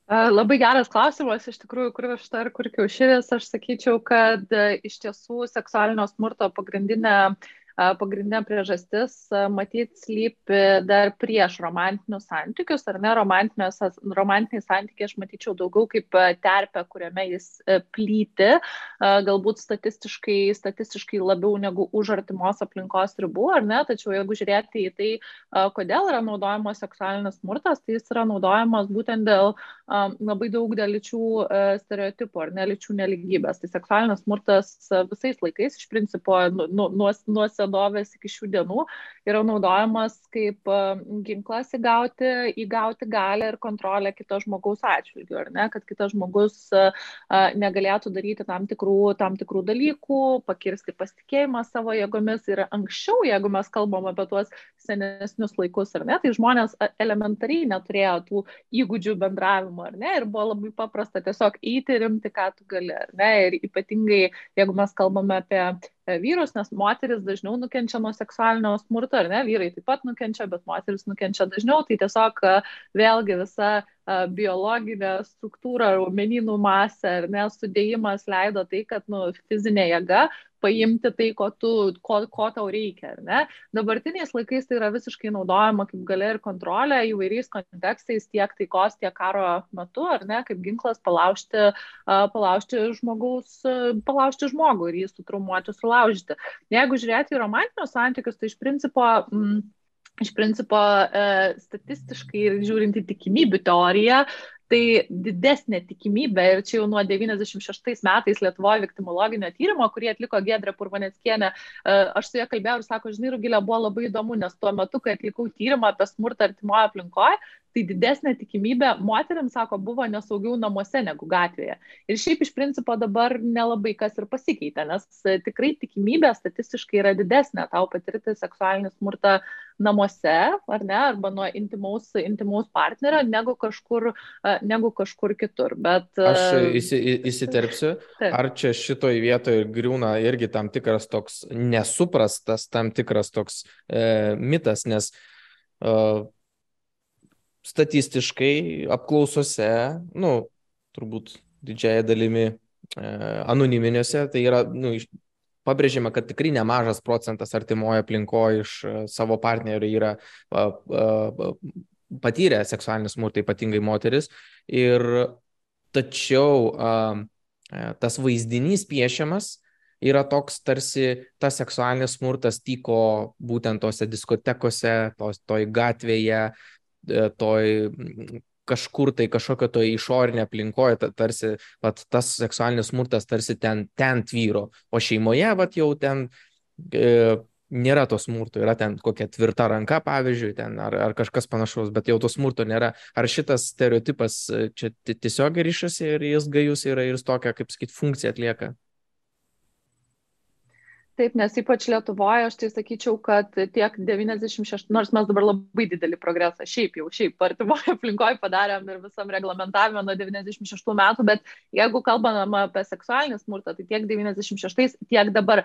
Labai geras klausimas, iš tikrųjų, kur višta ir kur kiaušinis. Aš sakyčiau, kad iš tiesų seksualinio smurto pagrindinė pagrindinė priežastis matyt slypi dar prieš romantinius santykius, ar ne, romantiniai santykiai aš matyčiau daugiau kaip terpę, kuriame jis plyti, galbūt statistiškai, statistiškai labiau negu už artimos aplinkos ribų, ar ne, tačiau jeigu žiūrėti į tai, kodėl yra naudojamas seksualinis smurtas, tai jis yra naudojamas būtent dėl labai daug dėl lyčių stereotipų ar ne? Lyčių neligybės. Tai seksualinis smurtas visais laikais iš principo nu, nu, nuo, nuo senovės iki šių dienų yra naudojamas kaip ginklas įgauti, įgauti galę ir kontrolę kito žmogaus atžvilgiu, ar ne, kad kitas žmogus negalėtų daryti tam tikrų, tam tikrų dalykų, pakirsti pasitikėjimą savo jėgomis. Ir anksčiau, jeigu mes kalbam apie tuos senesnius laikus, ar ne, tai žmonės elementariai neturėjo tų įgūdžių bendravimo, ar ne, ir buvo labai paprasta tiesiog eiti rimti, ką tu gali, ar ne, ir ypatingai, jeigu mes kalbame apie vyrus, nes moteris dažniau nukenčia nuo seksualinio smurto, ar ne, vyrai taip pat nukenčia, bet moteris nukenčia dažniau, tai tiesiog e, vėlgi visa e, biologinė struktūra, raumenynų masė ar nesudėjimas leido tai, kad nu, fizinė jėga paimti tai, ko, tu, ko, ko tau reikia, ne? Dabartiniais laikais tai yra visiškai naudojama kaip galia ir kontrolė įvairiais kontekstais, tiek taikos, tiek karo metu, ar ne, kaip ginklas palaužti, palaužti žmogaus, palaužti žmogų ir jį sutrumuoti, sulaužyti. Jeigu žiūrėti į romantinius santykius, tai iš principo... Mm, iš principo e, statistiškai ir žiūrint į tikimybių teoriją, tai didesnė tikimybė, ir čia jau nuo 96 metais Lietuvoje viktimologinio tyrimo, kurį atliko Gedrė Purvaneckienė, e, aš su ja kalbėjau ir sako, žinai, Rugilė buvo labai įdomu, nes tuo metu, kai atlikau tyrimą apie smurtą artimoje aplinkoje, tai didesnė tikimybė moteriams, sako, buvo nesaugiau namuose negu gatvėje. Ir šiaip iš principo dabar nelabai kas ir pasikeitė, nes tikrai tikimybė statistiškai yra didesnė tau patirti seksualinį smurtą namuose, ar ne, arba nuo intimaus, intimaus partnerio, negu kažkur, negu kažkur kitur. Bet, Aš įsi, įsiterpsiu, taip. ar čia šitoj vietoje griūna irgi tam tikras toks nesuprastas, tam tikras toks e, mitas, nes e, statistiškai apklausose, nu, turbūt didžiaja dalimi e, anoniminiuose, tai yra, nu, pabrėžiama, kad tikrai nemažas procentas artimoje aplinkoje iš e, savo partnerių yra patyrę seksualinį smurtą, ypatingai moteris. Ir tačiau e, tas vaizdinys piešiamas yra toks tarsi tas seksualinis smurtas tyko būtent tose diskotekose, tos, toj gatvėje, E, toj kažkur tai kažkokio to išorinė aplinkoje, tarsi vat, tas seksualinis smurtas tarsi ten, ten tvyro, o šeimoje vat, jau ten e, nėra to smurto, yra ten kokia tvirta ranka, pavyzdžiui, ten, ar, ar kažkas panašaus, bet jau to smurto nėra. Ar šitas stereotipas e, čia tiesiog ryšasi ir jis gajus yra ir jis tokią, kaip sakyt, funkciją atlieka? Taip, nes ypač Lietuvoje aš tai sakyčiau, kad tiek 96, nors mes dabar labai didelį progresą, šiaip jau, šiaip artimoje aplinkoje padarėm ir visam reglamentavimą nuo 96 metų, bet jeigu kalbam apie seksualinį smurtą, tai tiek 96, tiek dabar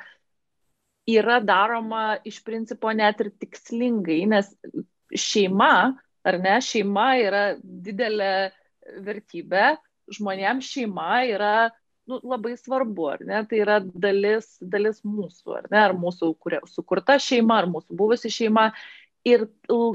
yra daroma iš principo net ir tikslingai, nes šeima, ar ne, šeima yra didelė vertybė, žmonėms šeima yra nu, labai svarbu, ar ne? Tai yra dalis, dalis mūsų, ar ne? Ar mūsų kuria, sukurta šeima, ar mūsų buvusi šeima ir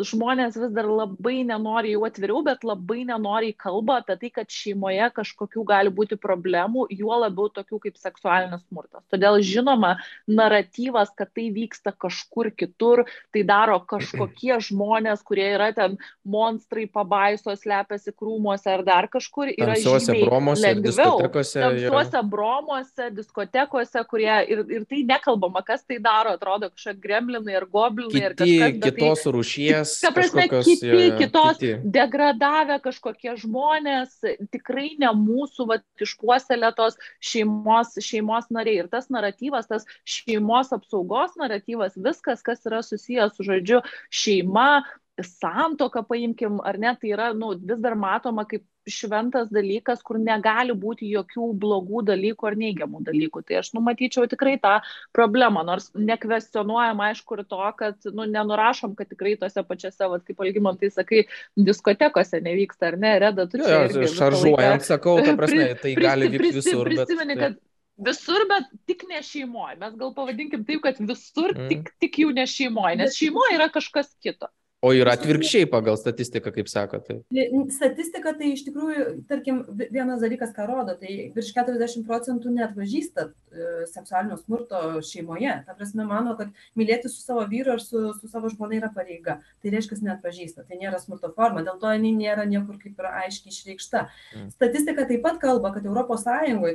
žmonės vis dar labai nenori jau atviriau, bet labai nenori kalba apie tai, kad šeimoje kažkokių gali būti problemų, juo labiau tokių kaip seksualinis smurtas. Todėl žinoma, naratyvas, kad tai vyksta kažkur kitur, tai daro kažkokie žmonės, kurie yra ten monstrai, pabaisos, lepiasi krūmuose ar dar kažkur, yra žymiai lengviau. Tamsiuose bromuose, diskotekose, kurie ir, ir tai nekalbama, kas tai daro, atrodo kažkokie gremlinai ar goblinai Kiti, ar kažkas. Kitos kitos rūšies. Ta prasme, kiti, ja, kitos kiti. degradavę kažkokie žmonės, tikrai ne mūsų va, išpuoselėtos šeimos, šeimos nariai. Ir tas naratyvas, tas šeimos apsaugos naratyvas, viskas, kas yra susijęs su žodžiu šeima, santoką paimkim, ar ne, tai yra nu, vis dar matoma kaip šventas dalykas, kur negali būti jokių blogų dalykų ar neigiamų dalykų. Tai aš numatyčiau tikrai tą problemą, nors nekvestionuojam, aišku, ir to, kad nu, nenurašom, kad tikrai tose pačiose, vat, kaip algymam, tai sakai, diskotekose nevyksta, ar ne, reda, tu čia. Jo, šaržuojant, sakau, ta prasme, tai gali vykti visur. Prisimeni, bet... kad visur, bet tik ne šeimoje. Mes gal pavadinkim taip, kad visur mm. tik, tik jau ne šeimoje, nes šeimoje yra kažkas kito. O yra atvirkščiai pagal statistiką, kaip sakote. Tai. Statistika tai iš tikrųjų, tarkim, vienas dalykas, ką rodo, tai virš 40 procentų net pažįsta e, seksualinio smurto šeimoje. Ta prasme, mano, kad mylėti su savo vyru ar su, su savo žmona yra pareiga. Tai reiškia, net pažįsta. Tai nėra smurto forma, dėl to jinai nėra niekur kaip ir aiškiai išreikšta. Mm. Statistika taip pat kalba, kad ES,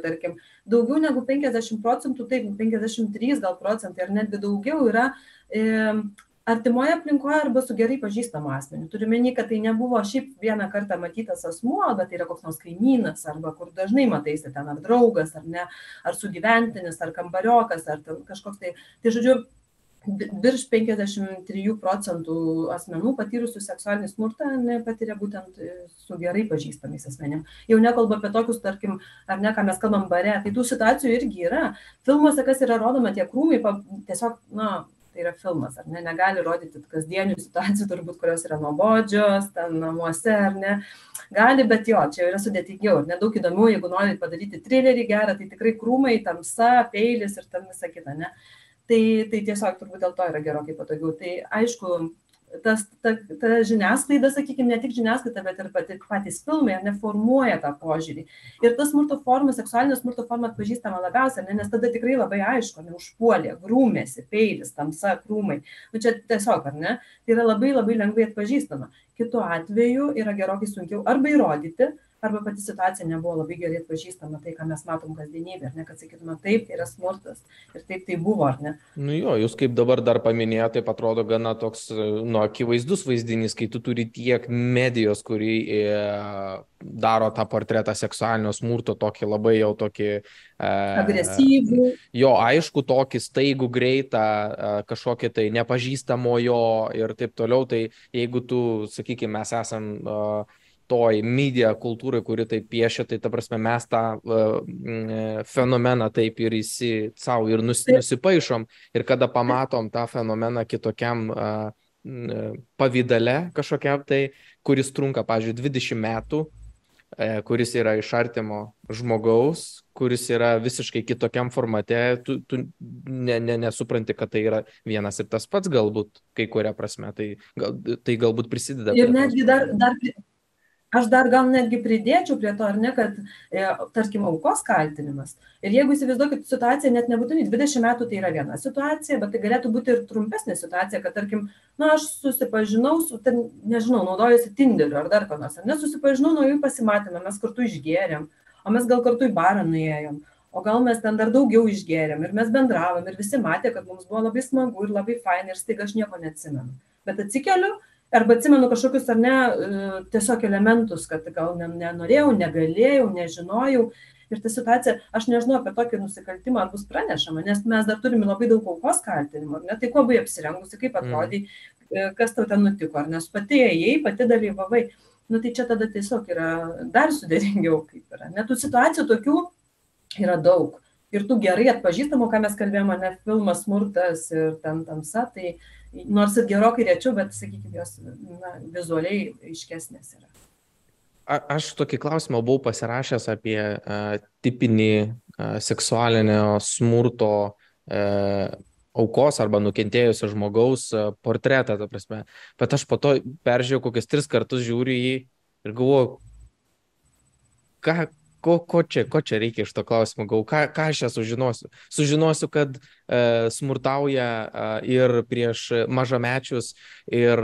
tarkim, daugiau negu 50 procentų, taip, 53 gal procentai ar netgi daugiau yra e, artimoje aplinkoje arba su gerai pažįstamu asmeniu turiu omeny kad tai nebuvo šiaip vieną kartą matytas asmuo bet tai yra koks nors kaimynas arba kur dažnai mataisi ten ar draugas ar ne ar sugyventinis ar kambariokas ar ten kažkoks tai tai žodžiu virš 53 procentų asmenų patyrusių seksualinį smurtą patiria būtent e, su gerai pažįstamais asmenim. Jau nekalbu apie tokius, tarkim, ar ne, ką mes kalbam bare, tai tų situacijų irgi yra. Filmuose, kas yra rodoma, tie krūmai, tiesiog, na, tai yra filmas, ar ne, negali rodyti kasdienių situacijų, turbūt, kurios yra nuobodžios, ten namuose, ar ne. Gali, bet jo, čia yra sudėtingiau ir nedaug įdomiau, jeigu norit padaryti trilerį gerą, tai tikrai krūmai, tamsa, peilis ir ten visa kita, ne. Tai, tai tiesiog turbūt dėl to yra gerokai patogiau. Tai aišku, tas, ta, ta žiniasklaida, sakykime, ne tik žiniasklaida, bet ir pati, patys filmai, neformuoja tą požiūrį. Ir tas smurto forma, seksualinio smurto forma atpažįstama labiausiai, ne, nes tada tikrai labai aišku, neužpuolė, grūmėsi, peilis, tamsa, krūmai. Nu, čia tiesiog, ar ne? Tai yra labai labai lengvai atpažįstama. Kitu atveju yra gerokai sunkiau arba įrodyti, arba pati situacija nebuvo labai gerai atpažįstama, tai ką mes matom kasdienybė, ar ne, kad sakytume, taip, tai yra smurtas ir taip tai buvo, ar ne. Nu jo, jūs kaip dabar dar paminėjote, taip atrodo gana toks, nu, akivaizdus vaizdinys, kai tu turi tiek medijos, kuri e, daro tą portretą seksualinio smurto tokį labai jau tokį... E, Agresyvų. Jo, aišku, tokį staigų, greitą, e, kažkokį tai nepažįstamojo ir taip toliau, tai jeigu tu, sakykime, mes esam... E, toj media kultūrai, kuri tai piešia, tai ta prasme mes tą uh, fenomeną taip ir įsi savo ir nus, nusipaišom ir kada pamatom tą fenomeną kitokiam uh, pavydale kažkokiam tai, kuris trunka, pavyzdžiui, 20 metų, uh, kuris yra iš artimo žmogaus, kuris yra visiškai kitokiam formate, tu, tu ne, ne, nesupranti, kad tai yra vienas ir tas pats galbūt kai kuria prasme, tai, gal, tai galbūt prisideda. Ir netgi dar, dar aš dar gal netgi pridėčiau prie to, ar ne, kad, e, tarkim, aukos kaltinimas. Ir jeigu įsivaizduokit situaciją, net nebūtinai 20 metų tai yra viena situacija, bet tai galėtų būti ir trumpesnė situacija, kad, tarkim, na, aš susipažinau su, ten, nežinau, naudojusi Tinderiu ar dar ką nors, ar nesusipažinau, nuo jų pasimatėme, mes kartu išgėrėm, o mes gal kartu į barą nuėjom. O gal mes ten dar daugiau išgėrėm ir mes bendravom ir visi matė, kad mums buvo labai smagu ir labai fainai ir staiga aš nieko neatsimenu. Bet atsikeliu arba atsimenu kažkokius ar ne e, tiesiog elementus, kad gal nenorėjau, negalėjau, nežinojau. Ir ta situacija, aš nežinau apie tokį nusikaltimą, ar bus pranešama, nes mes dar turime labai daug aukos kaltinimų, ar ne, tai kuo buvai apsirengusi, kaip atrodai, mm. kas tau ten nutiko, ar nes pati ėjai, pati dalyvavai. Nu tai čia tada tiesiog yra dar sudėtingiau, kaip yra. Net tų situacijų tokių yra daug. Ir tų gerai atpažįstamų, ką mes kalbėjome, ne filmas smurtas ir ten tamsa, tai uh, nors ir gerokai rečiau, bet, sakykime, jos na, vizualiai aiškesnės yra. A, aš tokį klausimą buvau pasirašęs apie uh, tipinį uh, seksualinio smurto uh, aukos arba nukentėjusio žmogaus portretą, ta prasme. Bet aš po to peržiūrėjau kokius tris kartus žiūriu jį ir galvoju, ką, ko, ko, čia, ko čia reikia iš to klausimo, gal ką, ką aš čia sužinosiu. Sužinosiu, kad e, smurtauja e, ir prieš mažamečius, ir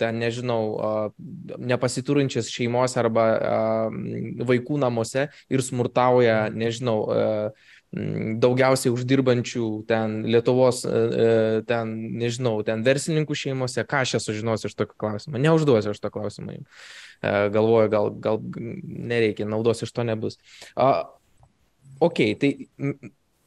ten, nežinau, e, nepasiturinčias šeimos arba e, vaikų namuose ir smurtauja, nežinau, e, daugiausiai uždirbančių ten Lietuvos, e, e, ten, nežinau, ten verslininkų šeimose, ką aš čia sužinosiu iš tokio klausimo. Neužduosiu aš to klausimą. E, galvoju, gal, gal nereikia, naudos iš to nebus. Uh, ok, tai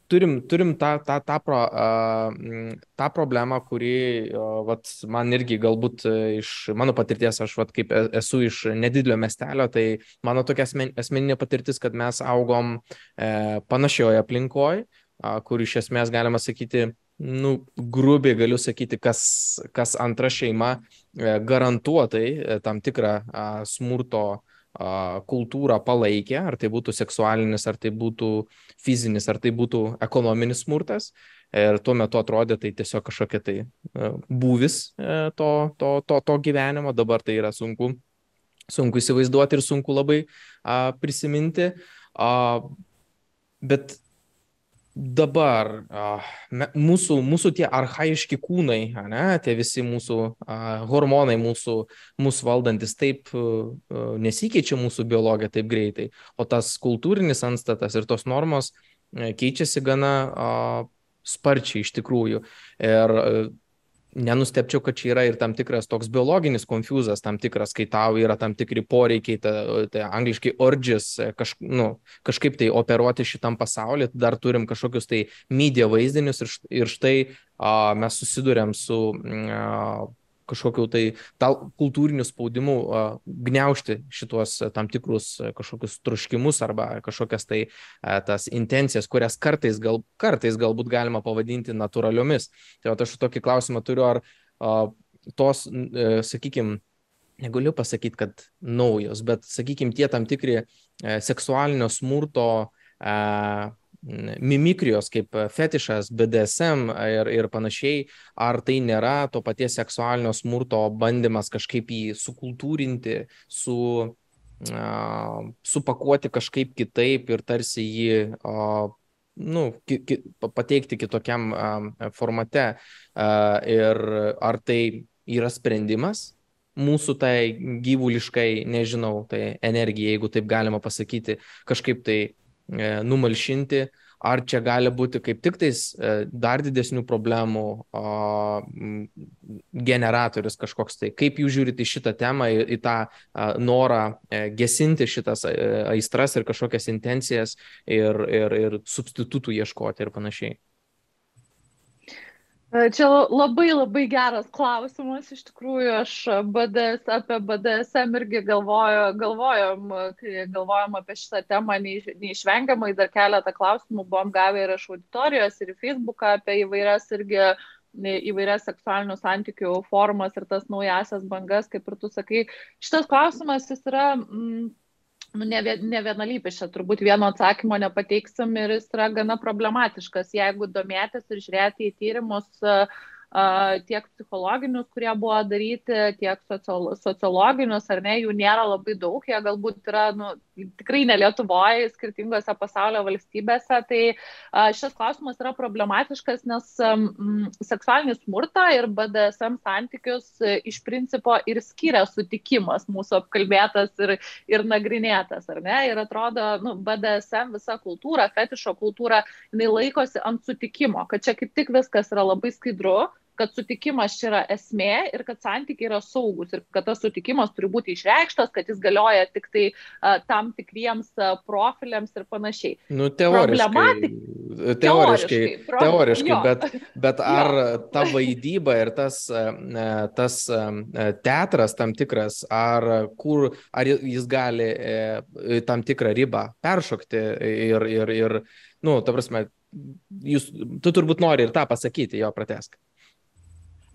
turim, turim tą, tą, tą, pro, uh, tą problemą, kuri uh, vat, man irgi galbūt iš mano patirties, aš vat, kaip e, esu iš nedidelio miestelio, tai mano tokia asmen, asmeninė patirtis, kad mes augom uh, panašioje aplinkoje, uh, kur iš esmės galima sakyti, nu, grubiai galiu sakyti, kas, kas antra šeima uh, garantuotai uh, tam tikrą smurto kultūrą palaikė, ar tai būtų seksualinis, ar tai būtų fizinis, ar tai būtų ekonominis smurtas. Ir tuo metu atrodė tai tiesiog kažkokia tai būvis to, to, to, to gyvenimo, dabar tai yra sunku, sunku įsivaizduoti ir sunku labai prisiminti. Bet dabar mūsų, mūsų tie arhaiški kūnai, ne, tie visi mūsų hormonai, mūsų, mūsų valdantis, taip nesikeičia mūsų biologija taip greitai, o tas kultūrinis anstatas ir tos normos a, keičiasi gana sparčiai iš tikrųjų. Ir a, nenustepčiau, kad čia yra ir tam tikras toks biologinis konfuzas, tam tikras, kai tau yra tam tikri poreikiai, tai, tai angliškai urges, kaž, nu, kažkaip tai operuoti šitam pasauliu, dar turim kažkokius tai media vaizdinius ir, ir štai a, mes susidurėm su a, kažkokiu tai tal, kultūriniu spaudimu gniaužti šitos tam tikrus kažkokius troškimus arba kažkokias tai tas intencijas, kurias kartais, gal, kartais galbūt galima pavadinti natūraliomis. Tai aš tokį klausimą turiu, ar tos, uh, sakykime, negaliu pasakyti, kad naujos, bet, sakykime, tie tam tikri uh, seksualinio smurto mimikrijos kaip fetišas, BDSM ir, ir panašiai, ar tai nėra to paties seksualinio smurto bandymas kažkaip jį sukultūrinti, su, uh, supakuoti kažkaip kitaip ir tarsi jį uh, nu, ki, ki, pateikti kitokiam uh, formate. Uh, ir ar tai yra sprendimas mūsų tai gyvuliškai, nežinau, tai energija, jeigu taip galima pasakyti, kažkaip tai E, numalšinti, ar čia gali būti kaip tik tais e, dar didesnių problemų generatorius kažkoks tai. Kaip jūs žiūrite į šitą temą, į tą norą e, gesinti šitas aistras ir kažkokias intencijas ir, ir, ir substitutų ieškoti ir panašiai? E, čia labai labai geras klausimas. Iš tikrųjų, aš BDS, apie BDSM irgi galvoju, galvojom, kai galvojom apie šitą temą neišvengiamai, dar keletą klausimų buvom gavę ir iš auditorijos, ir Facebooką apie įvairias irgi įvairias seksualinių santykių formas ir tas naujasias bangas, kaip ir tu sakai. Šitas klausimas jis yra... Mm, ne, ne vienalypis, čia turbūt vieno atsakymo nepateiksim ir jis yra gana problematiškas. Jeigu domėtis ir žiūrėti į tyrimus, tiek psichologinius, kurie buvo daryti, tiek sociologinius, ar ne, jų nėra labai daug, jie galbūt yra nu, tikrai ne Lietuvoje, skirtingose pasaulio valstybėse. Tai šis klausimas yra problematiškas, nes seksualinį smurtą ir BDSM santykius iš principo ir skiria sutikimas mūsų apkalbėtas ir, ir nagrinėtas, ar ne? Ir atrodo, nu, BDSM visa kultūra, fetišo kultūra, jinai laikosi ant sutikimo, kad čia kaip tik viskas yra labai skaidru kad sutikimas čia yra esmė ir kad santykiai yra saugus ir kad tas sutikimas turi būti išreikštas, kad jis galioja tik tai uh, tam tikriems uh, profiliams ir panašiai. Nu, teoriškai. Teoriškai, teoriškai, pro... teoriškai jo. bet, bet ar ta vaidyba ir tas, tas teatras tam tikras, ar, kur, ar jis gali e, tam tikrą ribą peršokti ir, ir, ir nu, ta prasme, jūs, tu turbūt nori ir tą pasakyti, jo pratesk.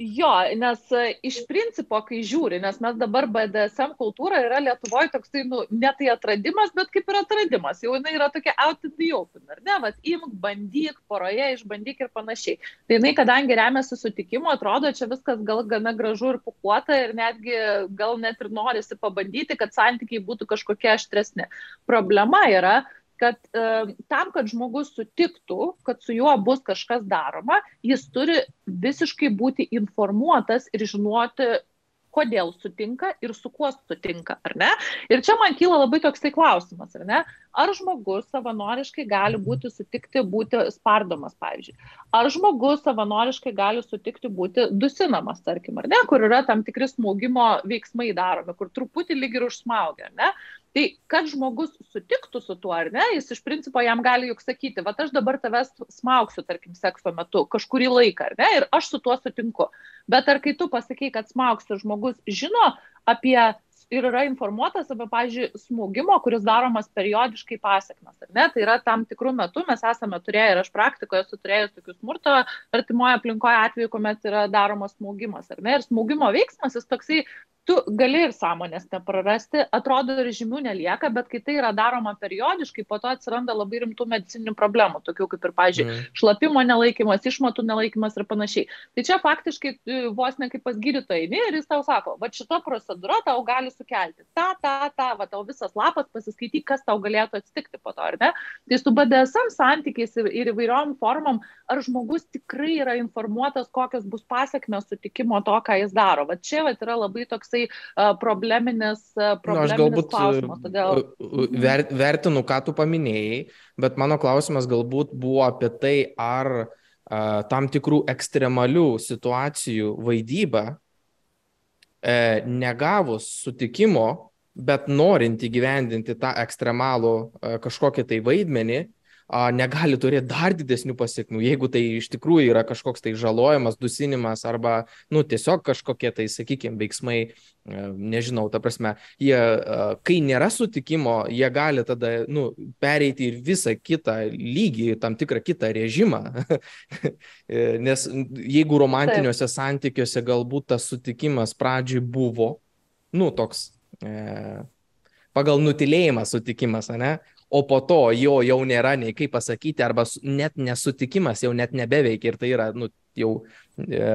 Jo, nes e, iš principo, kai žiūri, nes mes dabar BDSM kultūra yra Lietuvoje toksai, nu, ne tai atradimas, bet kaip ir atradimas, jau jinai yra tokia out in the open, ar ne, vat imk, bandyk, poroje išbandyk ir panašiai. Tai jinai, kadangi remiasi sutikimu, atrodo, čia viskas gal gana gražu ir pukuota ir netgi gal net ir norisi pabandyti, kad santykiai būtų kažkokie aštresni. Problema yra, kad e, tam, kad žmogus sutiktų, kad su juo bus kažkas daroma, jis turi visiškai būti informuotas ir žinoti, kodėl sutinka ir su kuo sutinka, ar ne? Ir čia man kyla labai toksai klausimas, ar ne? Ar žmogus savanoriškai gali būti sutikti būti spardomas, pavyzdžiui? Ar žmogus savanoriškai gali sutikti būti dusinamas, tarkim, ar ne? Kur yra tam tikri smūgimo veiksmai daromi, kur truputį lyg ir užsmaugia, ar ne? Tai kad žmogus sutiktų su tuo, ar ne, jis iš principo jam gali juk sakyti, va aš dabar tavęs smauksiu, tarkim, sekso metu kažkurį laiką, ar ne, ir aš su tuo sutinku. Bet ar kai tu pasakai, kad smauksiu, žmogus žino apie ir yra informuotas apie, pavyzdžiui, smūgimo, kuris daromas periodiškai pasiekmes. Tai yra tam tikrų metų mes esame turėję ir aš praktikoje esu turėjęs tokių smurto artimoje aplinkoje atveju, kuomet yra daromas smūgimas. Ir smūgimo veiksmas jis toksai tu gali ir sąmonės neprarasti, atrodo ir žymių nelieka, bet kai tai yra daroma periodiškai, po to atsiranda labai rimtų medicininių problemų, tokių kaip ir, pažiūrėjau, mm. šlapimo nelaikymas, išmatų nelaikymas ir panašiai. Tai čia faktiškai vos ne kaip pas gydytoją eini ir jis tau sako, va šita procedūra tau gali sukelti tą, tą, tą, va tau visas lapas pasiskaityk, kas tau galėtų atsitikti po to, ar ne? Tai su BDSM santykiais ir, ir įvairiom formom, ar žmogus tikrai yra informuotas, kokios bus pasiekmes sutikimo to, ką jis daro. Va čia va yra labai toks toksai probleminis, uh, probleminis nu, galbūt, klausimas. Todėl... Ver, vertinu, ką tu paminėjai, bet mano klausimas galbūt buvo apie tai, ar uh, tam tikrų ekstremalių situacijų vaidyba, e, negavus sutikimo, bet norint įgyvendinti tą ekstremalų e, kažkokį tai vaidmenį, negali turėti dar didesnių pasiekmių, jeigu tai iš tikrųjų yra kažkoks tai žalojimas, dusinimas arba, nu, tiesiog kažkokie tai, sakykime, veiksmai, e, nežinau, ta prasme, jie, kai nėra sutikimo, jie gali tada, nu, pereiti ir visą kitą lygį, tam tikrą kitą režimą. E, nes jeigu romantiniuose Taip. santykiuose galbūt tas sutikimas pradžiui buvo, nu, toks, e, pagal nutilėjimą sutikimas, ne? O po to jo jau nėra nei kaip pasakyti, arba net nesutikimas jau net nebeveikia ir tai yra nu, jau e,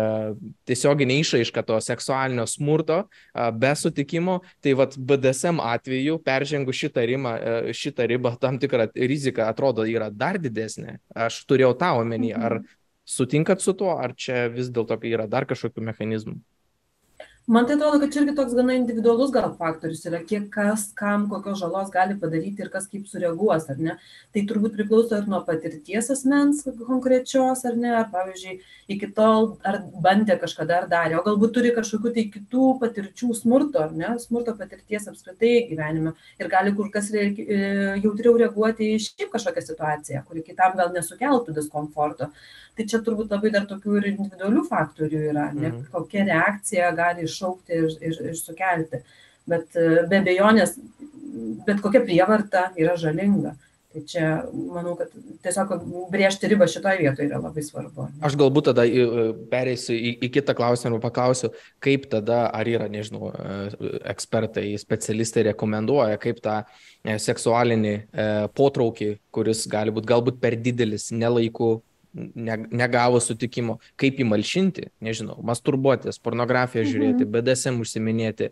tiesioginė išaiška to seksualinio smurto e, be sutikimo, tai vad BDSM atveju peržengus šitą, rimą, e, šitą ribą tam tikrą riziką atrodo yra dar didesnė. Aš turėjau tą omeny, ar mhm. sutinkat su tuo, ar čia vis dėlto yra dar kažkokių mechanizmų? Man tai atrodo kad čia irgi toks gana individualus gal faktorius yra kiek kas kam kokios žalos gali padaryti ir kas kaip sureaguos ar ne? Tai turbūt priklauso ir nuo patirties asmens konkrečios ar ne? Ar pavyzdžiui iki tol ar bandė kažkada ar darė o galbūt turi kažkokių tai kitų patirčių smurto ar ne? Smurto patirties apskritai gyvenime ir gali kur kas re e, jautriau reaguoti į šiaip kažkokią situaciją kuri kitam gal nesukeltų diskomforto tai čia turbūt labai dar tokių ir individualių faktorių yra, ne, mhm. kokia reakcija gali iššaukti ir, ir, ir sukelti. Bet e, be abejonės, bet kokia prievarta yra žalinga. Tai čia, manau, kad tiesiog brėžti ribą šitoje vietoje yra labai svarbu. Aš galbūt tada e, pereisiu į, į kitą klausimą ir paklausiu, kaip tada, ar yra, nežinau, e, ekspertai, specialistai rekomenduoja, kaip tą seksualinį potraukį, kuris gali būti galbūt per didelis, nelaiku ne, negavo sutikimo, kaip jį malšinti, nežinau, masturbuotis, pornografiją žiūrėti, mhm. BDSM užsiminėti,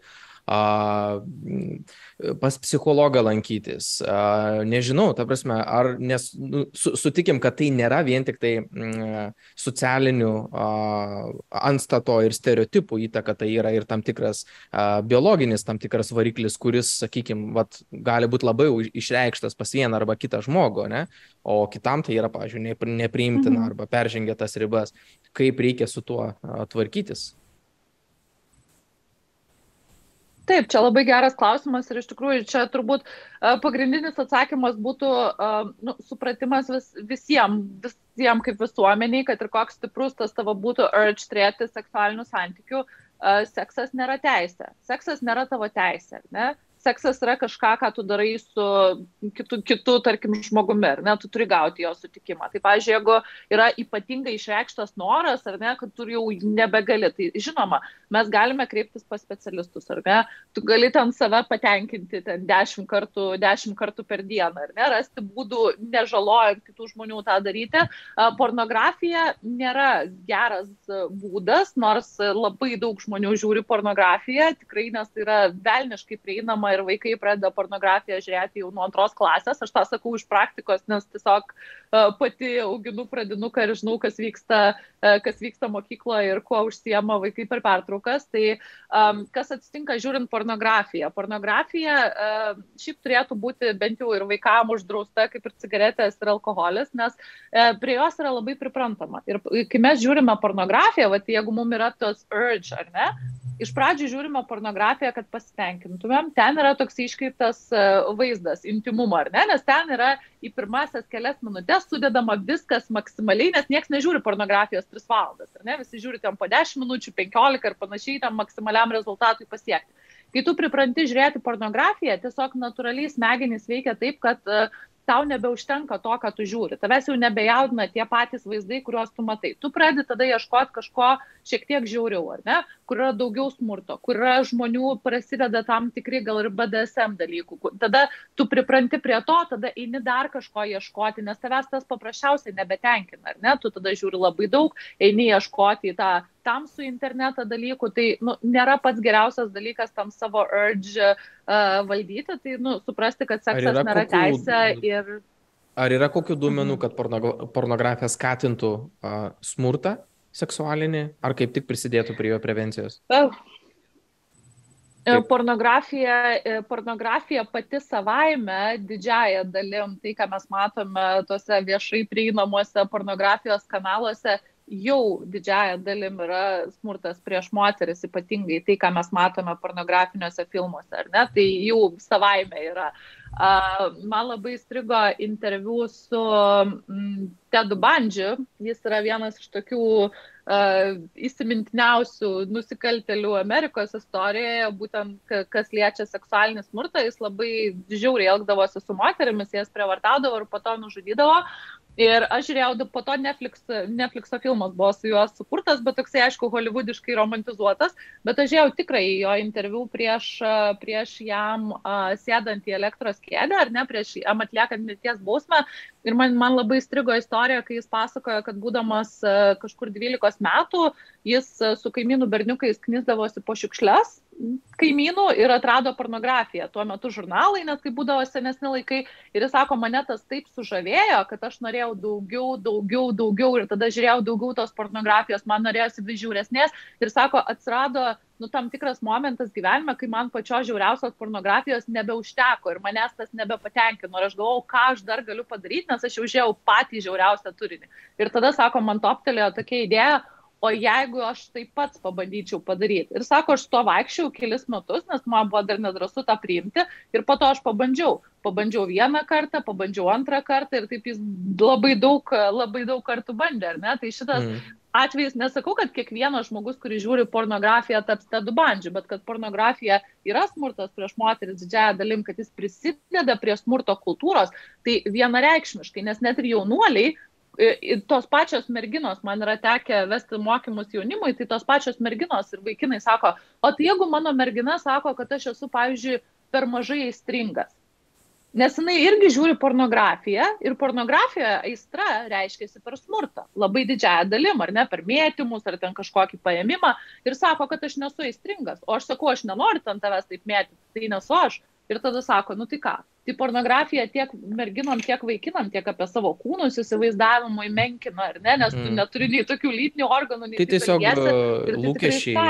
pas psichologą lankytis, nežinau, ta prasme, ar nes nu, su, sutikim, kad tai nėra vien tik tai socialinių anstato ir stereotipų įtaka, tai yra ir tam tikras biologinis, tam tikras variklis, kuris, sakykim, vat, gali būti labai išreikštas pas vieną arba kitą žmogų, ne? o kitam tai yra, pažiūrėjau, nepriimtina mhm. arba peržengia tas ribas. Kaip reikia su tuo tvarkytis? Taip, čia labai geras klausimas ir iš tikrųjų čia turbūt uh, pagrindinis atsakymas būtų uh, nu, supratimas vis, visiems, visiems kaip visuomeniai, kad ir koks stiprus tas tavo būtų urge turėti seksualinių santykių, uh, seksas nėra teisė. Seksas nėra tavo teisė. Ne? Seksas yra kažką, ką tu darai su kitu, kitu tarkim, žmogumi, ar ne, tu turi gauti jo sutikimą. Tai, pavyzdžiui, jeigu yra ypatingai išreikštas noras, ar ne, kad tu jau nebegali, tai žinoma, mes galime kreiptis pas specialistus, ar ne, tu gali ten save patenkinti ten dešimt kartų, dešimt kartų per dieną, ar ne, rasti būdų, nežalojant kitų žmonių tą daryti. Pornografija nėra geras būdas, nors labai daug žmonių žiūri pornografiją, tikrai, nes tai yra velniškai prieinama ir vaikai pradeda pornografiją žiūrėti jau nuo antros klasės. Aš tą sakau iš praktikos, nes tiesiog uh, pati auginu pradinuką ir žinau, kas vyksta, uh, kas vyksta mokykloje ir kuo užsiema vaikai per pertraukas. Tai um, kas atsitinka žiūrint pornografiją? Pornografija uh, šiaip turėtų būti bent jau ir vaikam uždrausta, kaip ir cigaretės ir alkoholis, nes uh, prie jos yra labai priprantama. Ir kai mes žiūrime pornografiją, va, tai jeigu mums yra tos urge, ar ne, iš pradžių žiūrime pornografiją, kad pasitenkintumėm, ten yra toks iškreiptas e, vaizdas, intimumo, ar ne, nes ten yra į pirmasias kelias minutės sudedama viskas maksimaliai, nes niekas nežiūri pornografijos 3 valandas, ar ne, visi žiūri ten po 10 minučių, 15 ir panašiai tam maksimaliam rezultatui pasiekti. Kai tu pripranti žiūrėti pornografiją, tiesiog natūraliai smegenys veikia taip, kad uh, tau nebeužtenka to, ką tu žiūri. Tavęs jau nebejaudina tie patys vaizdai, kuriuos tu matai. Tu pradedi tada ieškoti kažko šiek tiek žiauriau, ar ne? Kur yra daugiau smurto, kur yra žmonių prasideda tam tikri gal ir BDSM dalykų. Tada tu pripranti prie to, tada eini dar kažko ieškoti, nes tavęs tas paprasčiausiai nebetenkina, ar ne? Tu tada žiūri labai daug, eini ieškoti į tą tamsų internetą dalykų, tai nu, nėra pats geriausias dalykas tam savo urge uh, valdyti, tai nu, suprasti, kad seksas nėra kokių... teisė ir... Ar yra kokių duomenų, mhm. kad porno, pornografija skatintų uh, smurtą seksualinį, ar kaip tik prisidėtų prie jo prevencijos? Uh. Taip. Pornografija, pornografija pati savaime didžiaja dalim, tai ką mes matome tuose viešai prieinamuose pornografijos kanaluose, jau didžiaja dalim yra smurtas prieš moteris, ypatingai tai, ką mes matome pornografiniuose filmuose, ar ne, tai jau savaime yra. Man labai strigo interviu su mm, Tedu Bandžiu, jis yra vienas iš tokių uh, įsimintiniausių nusikaltelių Amerikos istorijoje, būtent kas liečia seksualinį smurtą, jis labai žiauriai elgdavosi su moterimis, jas prievartaudavo ir po to nužudydavo. Ir aš žiūrėjau, po to Netflix, Netflixo filmas buvo su juo sukurtas, bet toksai, aišku, holivudiškai romantizuotas, bet aš žiūrėjau tikrai jo interviu prieš, prieš jam uh, sėdant į elektros kėdę, ar ne, prieš jam atliekant mirties bausmę. Ir man, man labai strigo istorija, kai jis pasakojo, kad būdamas uh, kažkur 12 metų, jis uh, su kaimynų berniukais knisdavosi po šiukšles kaimynų ir atrado pornografiją. Tuo metu žurnalai, nes tai būdavo senesni laikai. Ir jis sako, mane tas taip sužavėjo, kad aš norėjau daugiau, daugiau, daugiau ir tada žiūrėjau daugiau tos pornografijos, man norėjosi vis žiauresnės. Ir sako, atsirado nu, tam tikras momentas gyvenime, kai man pačios žiauriausios pornografijos nebeužteko ir manęs tas nebepatenkino. Ir aš galvojau, ką aš dar galiu padaryti, nes aš jau žiūrėjau patį žiauriausią turinį. Ir tada, sako, man toptelėjo tokia idėja, o jeigu aš tai pats pabandyčiau padaryti. Ir sako, aš to vaikščiau kelis metus, nes man buvo dar nedrasu tą priimti ir po to aš pabandžiau. Pabandžiau vieną kartą, pabandžiau antrą kartą ir taip jis labai daug, labai daug kartų bandė, ar ne? Tai šitas mm. atvejis, nesakau, kad kiekvienas žmogus, kuris žiūri pornografiją, taps tedu bandžiu, bet kad pornografija yra smurtas prieš moteris didžiąją dalim, kad jis prisideda prie smurto kultūros, tai vienareikšmiškai, nes net ir jaunuoliai tos pačios merginos, man yra tekę vesti mokymus jaunimui, tai tos pačios merginos ir vaikinai sako, o tai jeigu mano mergina sako, kad aš esu, pavyzdžiui, per mažai aistringas. Nes jinai irgi žiūri pornografiją ir pornografija aistra reiškiasi per smurtą. Labai didžiąją dalim, ar ne, per mėtymus, ar ten kažkokį paėmimą. Ir sako, kad aš nesu aistringas. O aš sakau, aš nenoriu ant tavęs taip mėtyti. Tai nesu aš. Ir tada sako, nu tai ką, tai pornografija tiek merginom, tiek vaikinam, tiek apie savo kūnus įsivaizdavimui menkina, ar ne, nes tu mm. neturi nei tokių lytinių organų, nei tai tiesiog jėsi, tai lūkesčiai,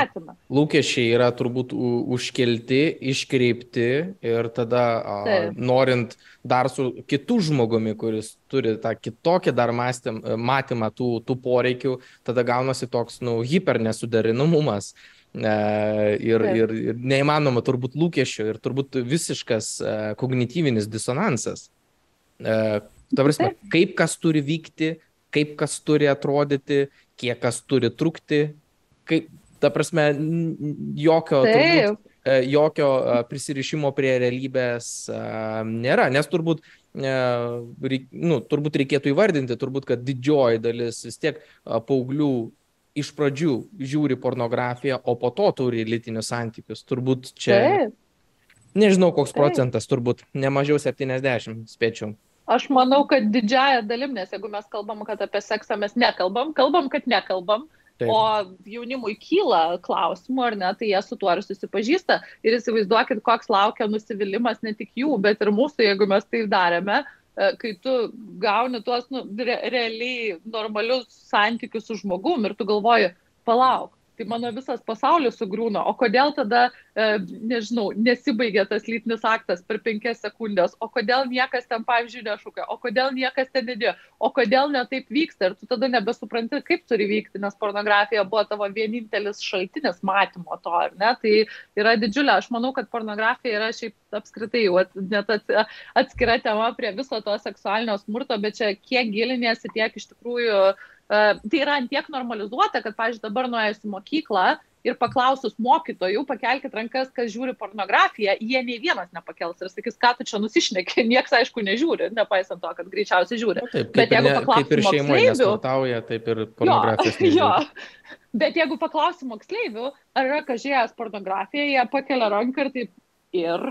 lūkesčiai yra turbūt užkelti, iškreipti ir tada Taip. norint dar su kitu žmogumi, kuris turi tą kitokį dar mąstym, matymą tų, tų poreikių, tada gaunasi toks, nu, hipernesuderinamumas. E, ir, ir, ir neįmanoma turbūt lūkesčio ir turbūt visiškas e, kognityvinis disonansas. E, prasme, kaip kas turi vykti, kaip kas turi atrodyti, kiek kas turi trukti, kaip, ta prasme, jokio, turbūt, jokio prisirišimo prie realybės nėra, nes turbūt nu, turbūt reikėtų įvardinti, turbūt, kad didžioji dalis vis tiek paauglių iš pradžių žiūri pornografiją, o po to turi lytinius santykius. Turbūt čia. Taip. Nežinau, koks Taip. procentas, turbūt ne mažiau 70, spėčiau. Aš manau, kad didžiaja dalim, nes jeigu mes kalbam, kad apie seksą mes nekalbam, kalbam, kad nekalbam, Taip. o jaunimui kyla klausimų, ar ne, tai jie su tuo ir susipažįsta. Ir įsivaizduokit, koks laukia nusivylimas ne tik jų, bet ir mūsų, jeigu mes tai darėme, kai tu gauni tuos nu, re, realiai normalius santykius su žmogum ir tu galvoji, palauk, tai mano visas pasaulis sugriūna. O kodėl tada, e, nežinau, nesibaigia tas lytinis aktas per penkias sekundės, o kodėl niekas ten, pavyzdžiui, nešūkia, o kodėl niekas ten nedėjo, o kodėl netaip vyksta? Ir tu tada nebesupranti, kaip turi vykti, nes pornografija buvo tavo vienintelis šaltinis matymo to, ar ne? Tai yra didžiulė, aš manau, kad pornografija yra šiaip apskritai jau net atskira tema prie viso to seksualinio smurto, bet čia kiek gilinėsi, tiek iš tikrųjų uh, tai yra antiek normalizuota, kad, pavyzdžiui, dabar nuėjus į mokyklą ir paklausus mokytojų, pakelkite rankas, kas žiūri pornografiją, jie nei vienas nepakels ir sakys, ką tu čia nusišneki, niekas aišku nežiūri, nepaisant to, kad greičiausiai žiūri. Na, taip, Bet jeigu šeimoje nesmurtauja, taip ir pornografijos. Jo, jo. Bet jeigu paklausim moksleivių, ar yra kažkėjęs pornografiją, jie pakelia ranką ir taip ir,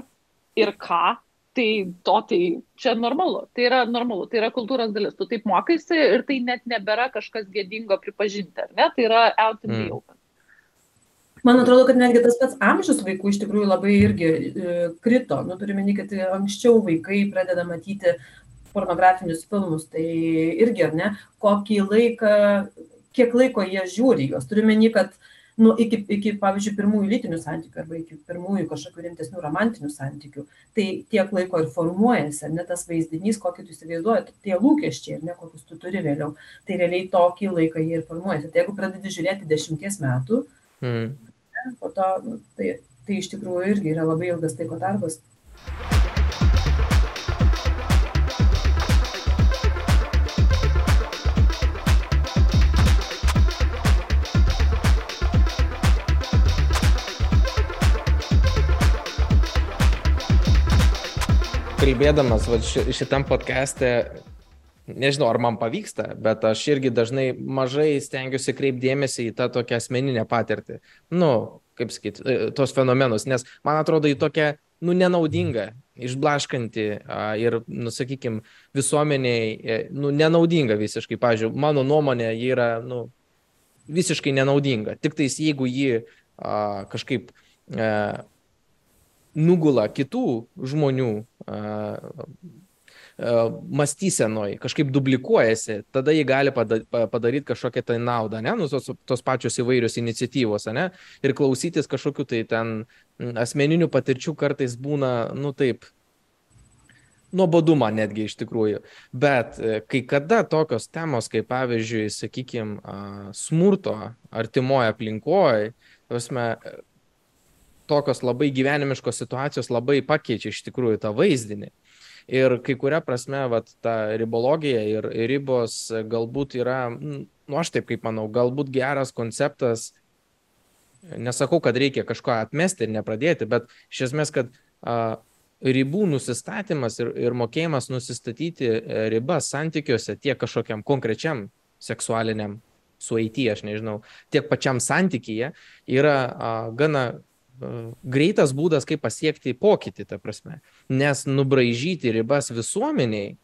ir ką, tai to tai čia normalu, tai yra normalu, tai yra kultūros dalis, tu taip mokaisi ir tai net nebėra kažkas gėdingo pripažinti, ar ne, tai yra out in the mm. open. Man atrodo, kad netgi tas pats amžius vaikų iš tikrųjų labai irgi e, krito. Nu, turime minėti, kad anksčiau vaikai pradeda matyti pornografinius filmus, tai irgi, ar ne, kokį laiką, kiek laiko jie žiūri juos. Turime minėti, kad nu, iki, iki, pavyzdžiui, pirmųjų lytinių santykių arba iki pirmųjų kažkokių rimtesnių romantinių santykių, tai tiek laiko ir formuojasi, ar ne tas vaizdinys, kokį tu įsivaizduoji, tie lūkesčiai, ar ne kokius tu turi vėliau, tai realiai tokį laiką jie ir formuojasi. Tai jeigu pradedi žiūrėti dešimties metų, mm po to, nu, tai, tai iš tikrųjų irgi yra labai ilgas laiko darbas. Kalbėdamas va, šitam podcast'e nežinau, ar man pavyksta, bet aš irgi dažnai mažai stengiuosi kreipdėmėsi į tą tokią asmeninę patirtį. Nu, kaip sakyt, e, tos fenomenus, nes man atrodo į tokią, nu, nenaudingą, išblaškanti ir, nu, sakykime, visuomeniai, e, nu, nenaudinga visiškai. Pavyzdžiui, mano nuomonė, ji yra, nu, visiškai nenaudinga. Tik tais jeigu ji a, kažkaip a, nugula kitų žmonių E, mąstysenoj kažkaip duplikuojasi, tada jį gali padaryti kažkokią tai naudą, ne, nu, tos, tos pačios įvairios iniciatyvos, ne, ir klausytis kažkokiu tai ten asmeninių patirčių kartais būna, nu taip, nuobodumą netgi iš tikrųjų. Bet e, kai kada tokios temos, kaip pavyzdžiui, sakykime, smurto artimoje aplinkoje, tokios labai gyvenimiškos situacijos labai pakeičia iš tikrųjų tą vaizdinį. Ir kai kuria prasme, vat, ta ribologija ir ribos galbūt yra, nu aš taip kaip manau, galbūt geras konceptas. Nesakau, kad reikia kažko atmesti ir nepradėti, bet iš esmės, kad a, ribų nusistatymas ir, ir mokėjimas nusistatyti e, ribas santykiuose tiek kažkokiam konkrečiam seksualiniam su IT, aš nežinau, tiek pačiam santykyje yra a, gana greitas būdas, kaip pasiekti pokytį, ta prasme. Nes nubražyti ribas visuomeniai,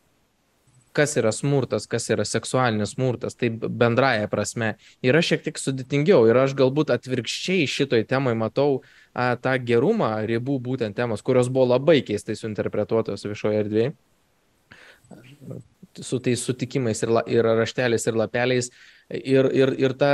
kas yra smurtas, kas yra seksualinis smurtas, tai bendraja prasme, yra šiek tiek sudėtingiau. Ir aš galbūt atvirkščiai šitoj temai matau a, tą gerumą ribų būtent temos, kurios buvo labai keistai suinterpretuotos viešoje erdvėje su tais sutikimais ir, la, ir rašteliais ir lapeliais. Ir, ir, ir ta,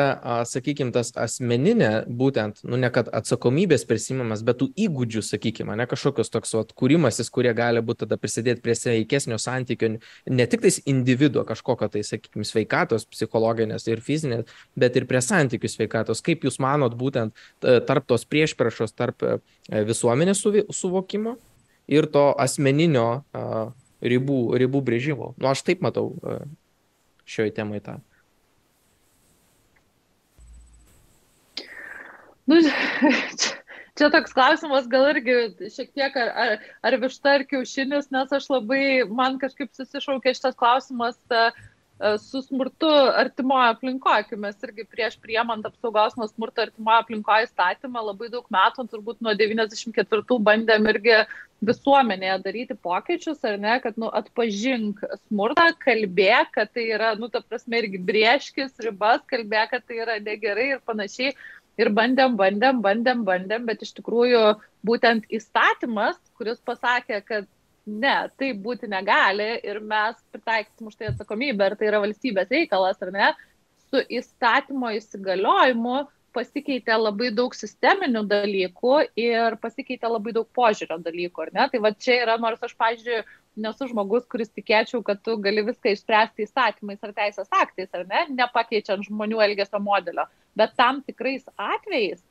sakykime, tas asmeninė, būtent, nu ne kad atsakomybės prisimimas, bet tų įgūdžių, sakykime, ne kažkokios toks atkūrimasis, kurie gali būti tada prisidėti prie sveikesnio santykio, ne tik tais individuo kažkokio tai, sakykime, sveikatos, psichologinės ir fizinės, bet ir prie santykių sveikatos. Kaip Jūs manot būtent tarp tos priešpriešos, tarp e, visuomenės suvokimo ir to asmeninio ribų, ribų brėžimo. Nu, aš taip matau e, šioje temai tą. Nu, čia, toks klausimas gal irgi šiek tiek ar, ar, ar višta ar kiaušinis, nes aš labai, man kažkaip susišaukė šitas klausimas. Uh, E, su smurtu artimoje aplinkoje, kai mes irgi prieš priemant apsaugos nuo smurto artimoje aplinkoje įstatymą labai daug metų, turbūt nuo 94 bandėm irgi visuomenėje daryti pokyčius, ar ne, kad nu, atpažink smurtą, kalbėk, kad tai yra, nu, ta prasme, irgi brieškis ribas, kalbėk, kad tai yra negerai ir panašiai. Ir bandėm, bandėm, bandėm, bandėm, bet iš tikrųjų būtent įstatymas, kuris pasakė, kad ne, taip būti negali ir mes pritaikysim už tai atsakomybę, ar tai yra valstybės reikalas ar ne, su įstatymo įsigaliojimu pasikeitė labai daug sisteminių dalykų ir pasikeitė labai daug požiūrio dalykų, ar ne? Tai va čia yra, nors aš, pažiūrėjau, nesu žmogus, kuris tikėčiau, kad tu gali viską išspręsti įstatymais ar teisės aktais, ar ne, nepakeičiant žmonių elgesio modelio, bet tam tikrais atvejais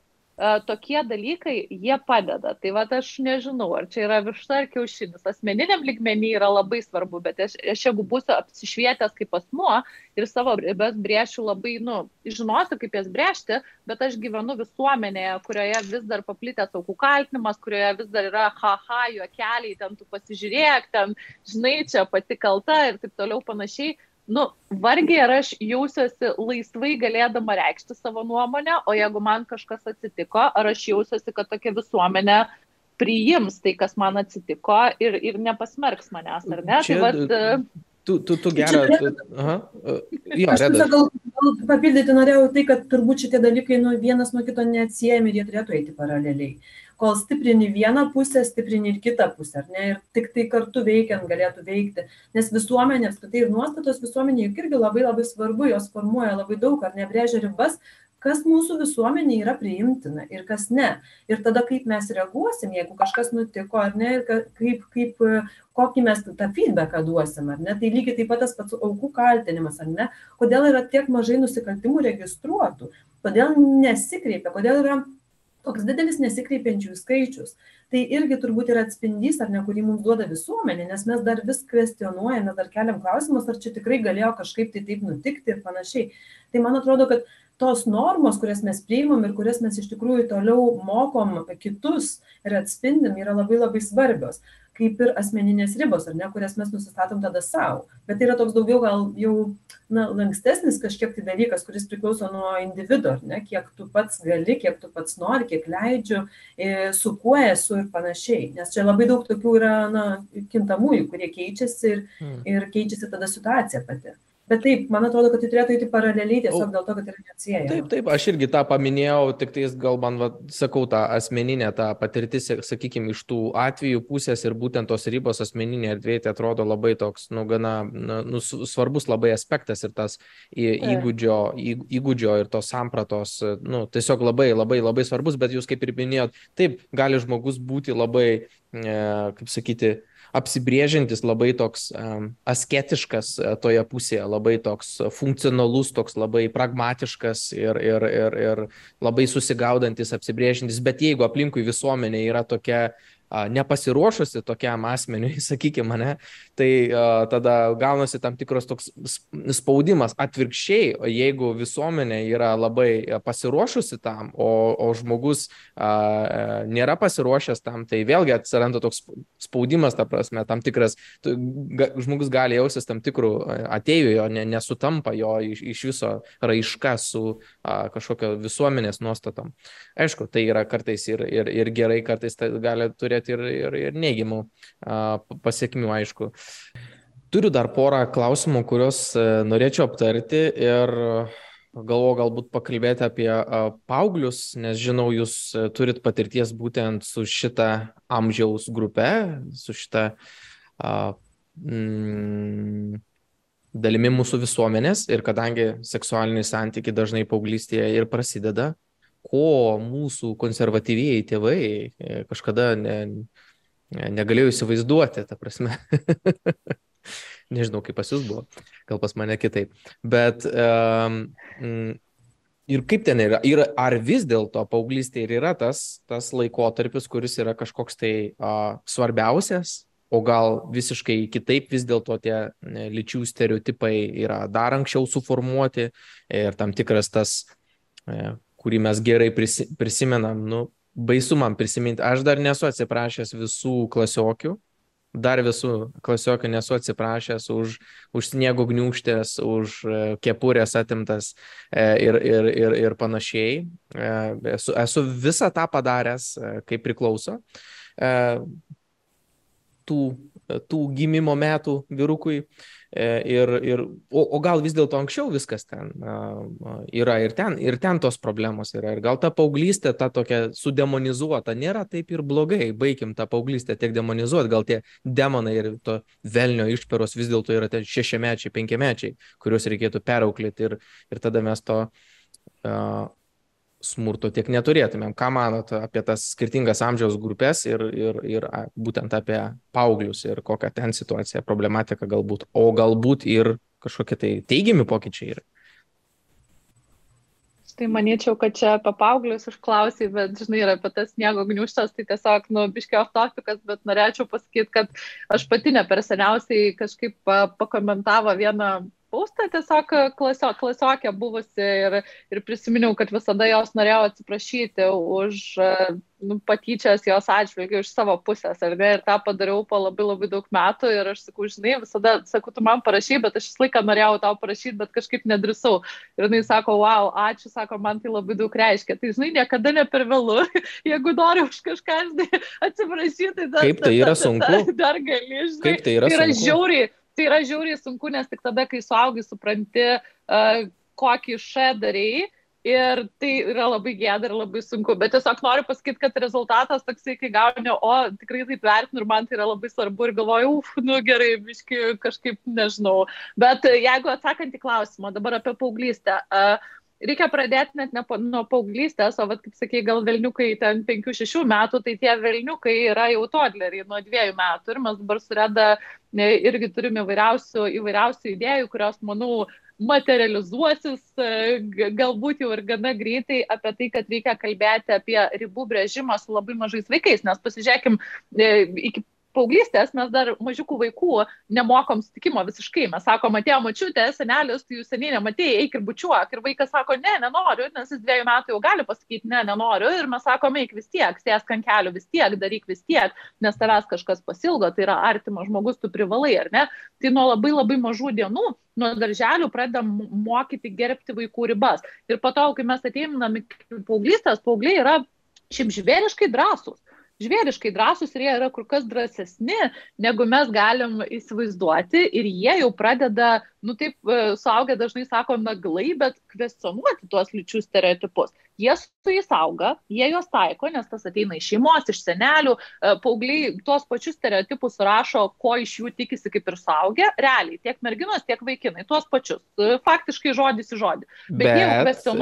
tokie dalykai, jie padeda. Tai va, aš nežinau, ar čia yra višta ar kiaušinis. Asmeniniam ligmenį yra labai svarbu, bet aš, aš jeigu būsiu apsišvietęs kaip asmuo ir savo ribas brėšiu labai, nu, žinosiu, kaip jas brėžti, bet aš gyvenu visuomenėje, kurioje vis dar paplitęs aukų kaltinimas, kurioje vis dar yra haha, juokeliai, ten tu pasižiūrėk, ten, žinai, čia pati kalta ir taip toliau panašiai nu, vargiai ar aš jausiuosi laisvai galėdama reikšti savo nuomonę, o jeigu man kažkas atsitiko, ar aš jausiuosi, kad tokia visuomenė priims tai, kas man atsitiko ir, ir nepasmerks manęs, ar ne? Čia, tai vat, tu, tu, tu gerą. Aha. Jo, aš gal, gal papildyti norėjau tai, kad turbūt šitie dalykai nu, vienas nuo kito neatsiejami ir jie turėtų eiti paraleliai kol stiprini vieną pusę, stiprini ir kitą pusę, ar ne? Ir tik tai kartu veikiant galėtų veikti. Nes visuomenė, apskritai ir nuostatos visuomenė juk irgi labai labai svarbu, jos formuoja labai daug, ar nebrėžia ribas, kas mūsų visuomenė yra priimtina ir kas ne. Ir tada kaip mes reaguosim, jeigu kažkas nutiko ar ne, ir kaip, kaip, kokį mes tą feedbacką duosim, ar ne. Tai lygiai taip pat tas pats aukų kaltinimas, ar ne. Kodėl yra tiek mažai nusikaltimų registruotų, kodėl nesikreipia, kodėl yra toks didelis nesikreipiančiųjų skaičius. Tai irgi turbūt yra atspindys, ar ne, kurį mums duoda visuomenė, nes mes dar vis kvestionuojame, dar keliam klausimus, ar čia tikrai galėjo kažkaip tai taip nutikti ir panašiai. Tai man atrodo, kad tos normos, kurias mes priimam ir kurias mes iš tikrųjų toliau mokom kitus ir atspindim, yra labai labai svarbios kaip ir asmeninės ribos, ar ne, kurias mes nusistatom tada savo. Bet tai yra toks daugiau gal jau na, lankstesnis kažkiek tai dalykas, kuris priklauso nuo individuo, ar ne, kiek tu pats gali, kiek tu pats nori, kiek leidžiu, su kuo esu ir panašiai. Nes čia labai daug tokių yra na, kintamųjų, kurie keičiasi ir, hmm. ir keičiasi tada situacija pati. Bet taip, man atrodo, kad tai turėtų eiti paraleliai tiesiog dėl to, kad yra neatsiejama. Taip, taip, aš irgi tą paminėjau, tik tais gal man, va, sakau, tą asmeninę, tą patirtis, sakykime, iš tų atvejų pusės ir būtent tos ribos asmeninė erdvė, tai atrodo labai toks, nu, gana, nu, svarbus labai aspektas ir tas įgūdžio, įgūdžio ir tos sampratos, nu, tiesiog labai, labai, labai svarbus, bet jūs kaip ir minėjot, taip, gali žmogus būti labai, e, kaip sakyti, apsibrėžiantis labai toks asketiškas e, toje pusėje, labai toks funkcionalus, toks labai pragmatiškas ir, ir, ir, ir labai susigaudantis, apsibrėžiantis, bet jeigu aplinkui visuomenė yra tokia nepasiruošusi tokiam asmeniui, sakykime, ne, tai tada gaunasi tam tikras toks spaudimas. Atvirkščiai, jeigu visuomenė yra labai pasiruošusi tam, o, o žmogus uh, nėra pasiruošęs tam, tai vėlgi atsiranda toks spaudimas, ta prasme, tam tikras, tu, ga, žmogus gali jausis tam tikrų atėjų, jo ne, nesutampa jo iš, iš viso raiška su uh, kažkokio visuomenės nuostatom. Aišku, tai yra kartais ir, ir, ir gerai, kartais tai gali turėti turėti ir, ir, ir neigiamų pasiekmių, aišku. Turiu dar porą klausimų, kuriuos e, norėčiau aptarti ir galvoju galbūt pakalbėti apie paauglius, nes žinau, jūs e, turit patirties būtent su šita amžiaus grupe, su šita mm, dalimi mūsų visuomenės ir kadangi seksualiniai santykiai dažnai paauglystėje ir prasideda, ko mūsų konservatyvieji tėvai e, kažkada ne, negalėjo įsivaizduoti, ta prasme. Nežinau, kaip pas jūs buvo, gal pas mane kitaip. Bet um, ir kaip ten yra, ir ar vis dėlto paauglystė ir yra tas, tas laikotarpis, kuris yra kažkoks tai uh, svarbiausias, o gal visiškai kitaip vis dėlto tie lyčių stereotipai yra dar anksčiau suformuoti ir tam tikras tas e, kurį mes gerai prisi, prisimenam, nu, baisu man prisiminti. Aš dar nesu atsiprašęs visų klasiokių, dar visų klasiokių nesu atsiprašęs už, už sniego gniūštės, už e, kepurės atimtas e, ir, ir, ir, ir panašiai. E, esu, esu visą tą padaręs, kaip priklauso. Tų, tų gimimo metų vyrukui. E, ir, ir, o, o gal vis dėlto anksčiau viskas ten yra ir ten, ir ten tos problemos yra. Ir gal ta paauglystė, ta tokia sudemonizuota, nėra taip ir blogai. Baigim tą paauglystę tiek demonizuoti. Gal tie demonai ir to velnio išperos vis dėlto yra šešiamečiai, penkiamečiai, kuriuos reikėtų perauklėti ir, ir tada mes to uh, smurto tiek neturėtumėm. Ką manot apie tas skirtingas amžiaus grupės ir, ir, ir būtent apie paauglius ir kokią ten situaciją, problematiką galbūt, o galbūt ir kažkokie tai teigiami pokyčiai yra? tai manyčiau, kad čia apie paauglius užklausai, bet, žinai, ir apie tas sniego gniuštas, tai tiesiog, nu, biškio topikas, bet norėčiau pasakyti, kad aš pati ne per seniausiai kažkaip pakomentavo vieną paustą tiesiog klasio, klasiokė buvusi ir, ir prisiminiau, kad visada jos norėjau atsiprašyti už nu, patyčias jos atžvilgių iš savo pusės, ar ne, ir tą padariau po labai labai daug metų ir aš sakau, žinai, visada, sakau, tu man parašy, bet aš visą laiką norėjau tau parašyti, bet kažkaip nedrisau. Ir jinai sako, wow, ačiū, sako, man tai labai daug reiškia. Tai, žinai, niekada ne per vėlų, jeigu nori už kažką, atsiprašyti, tai dar, Kaip tai yra sunku? Dar, dar gali, žinai. Kaip tai yra, tai yra sunku? žiauriai tai yra žiauriai sunku, nes tik tada, kai suaugi, supranti, uh, kokį š darai. Ir tai yra labai gėda ir labai sunku. Bet tiesiog noriu pasakyti, kad rezultatas toksai, kai gauni, o tikrai taip vertinu ir man tai yra labai svarbu ir galvoju, uf, nu gerai, biški kažkaip nežinau. Bet jeigu atsakant į klausimą dabar apie paauglystę, uh, reikia pradėti net ne nuo paauglystės, o, vat, kaip sakai, gal velniukai ten 5-6 metų, tai tie velniukai yra jau todleriai nuo 2 metų. Ir mes dabar sureda irgi turime įvairiausių, įvairiausių idėjų, kurios, manau, materializuosis galbūt jau ir gana greitai apie tai, kad reikia kalbėti apie ribų brėžimą su labai mažais vaikais, nes pasižiūrėkim, iki paauglystės mes dar mažiukų vaikų nemokom sutikimo visiškai. Mes sakom, atėjo mačiutė, senelis, tu jų seniai nematėjai, eik ir bučiuok. Ir vaikas sako, ne, nenoriu, nes jis dviejų metų jau gali pasakyti, ne, nenoriu. Ir mes sakom, eik vis tiek, sėsk ant kelių vis tiek, daryk vis tiek, nes tavęs kažkas pasilgo, tai yra artimas žmogus, tu privalai, ar ne? Tai nuo labai labai mažų dienų nuo darželių pradedam mokyti gerbti vaikų ribas. Ir po to, kai mes ateinam iki paauglystės, paaugliai yra šiaip žvėriškai drąsūs žvėriškai drąsūs ir jie yra kur kas drąsesni, negu mes galim įsivaizduoti. Ir jie jau pradeda, nu taip, suaugę dažnai sako naglai, bet kvestionuoti tuos lyčių stereotipus jie su jais auga, jie juos taiko, nes tas ateina iš šeimos, iš senelių, e, paaugliai tuos pačius stereotipus rašo, ko iš jų tikisi kaip ir suaugę, realiai tiek merginos, tiek vaikinai, tuos pačius, e, faktiškai žodis į žodį. Bet,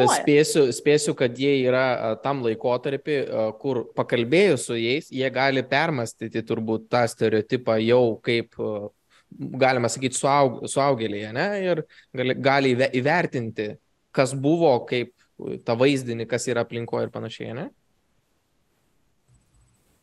Bet. Spėsiu, spėsiu, kad jie yra e, tam laikotarpį, kur pakalbėjus su jais, jie gali permastyti turbūt tą stereotipą jau kaip galima sakyti, suaug, suaugėlėje, ne? Ir gali, gali įvertinti, kas buvo, kaip tą vaizdinį, kas yra aplinkoje ir panašiai, ne?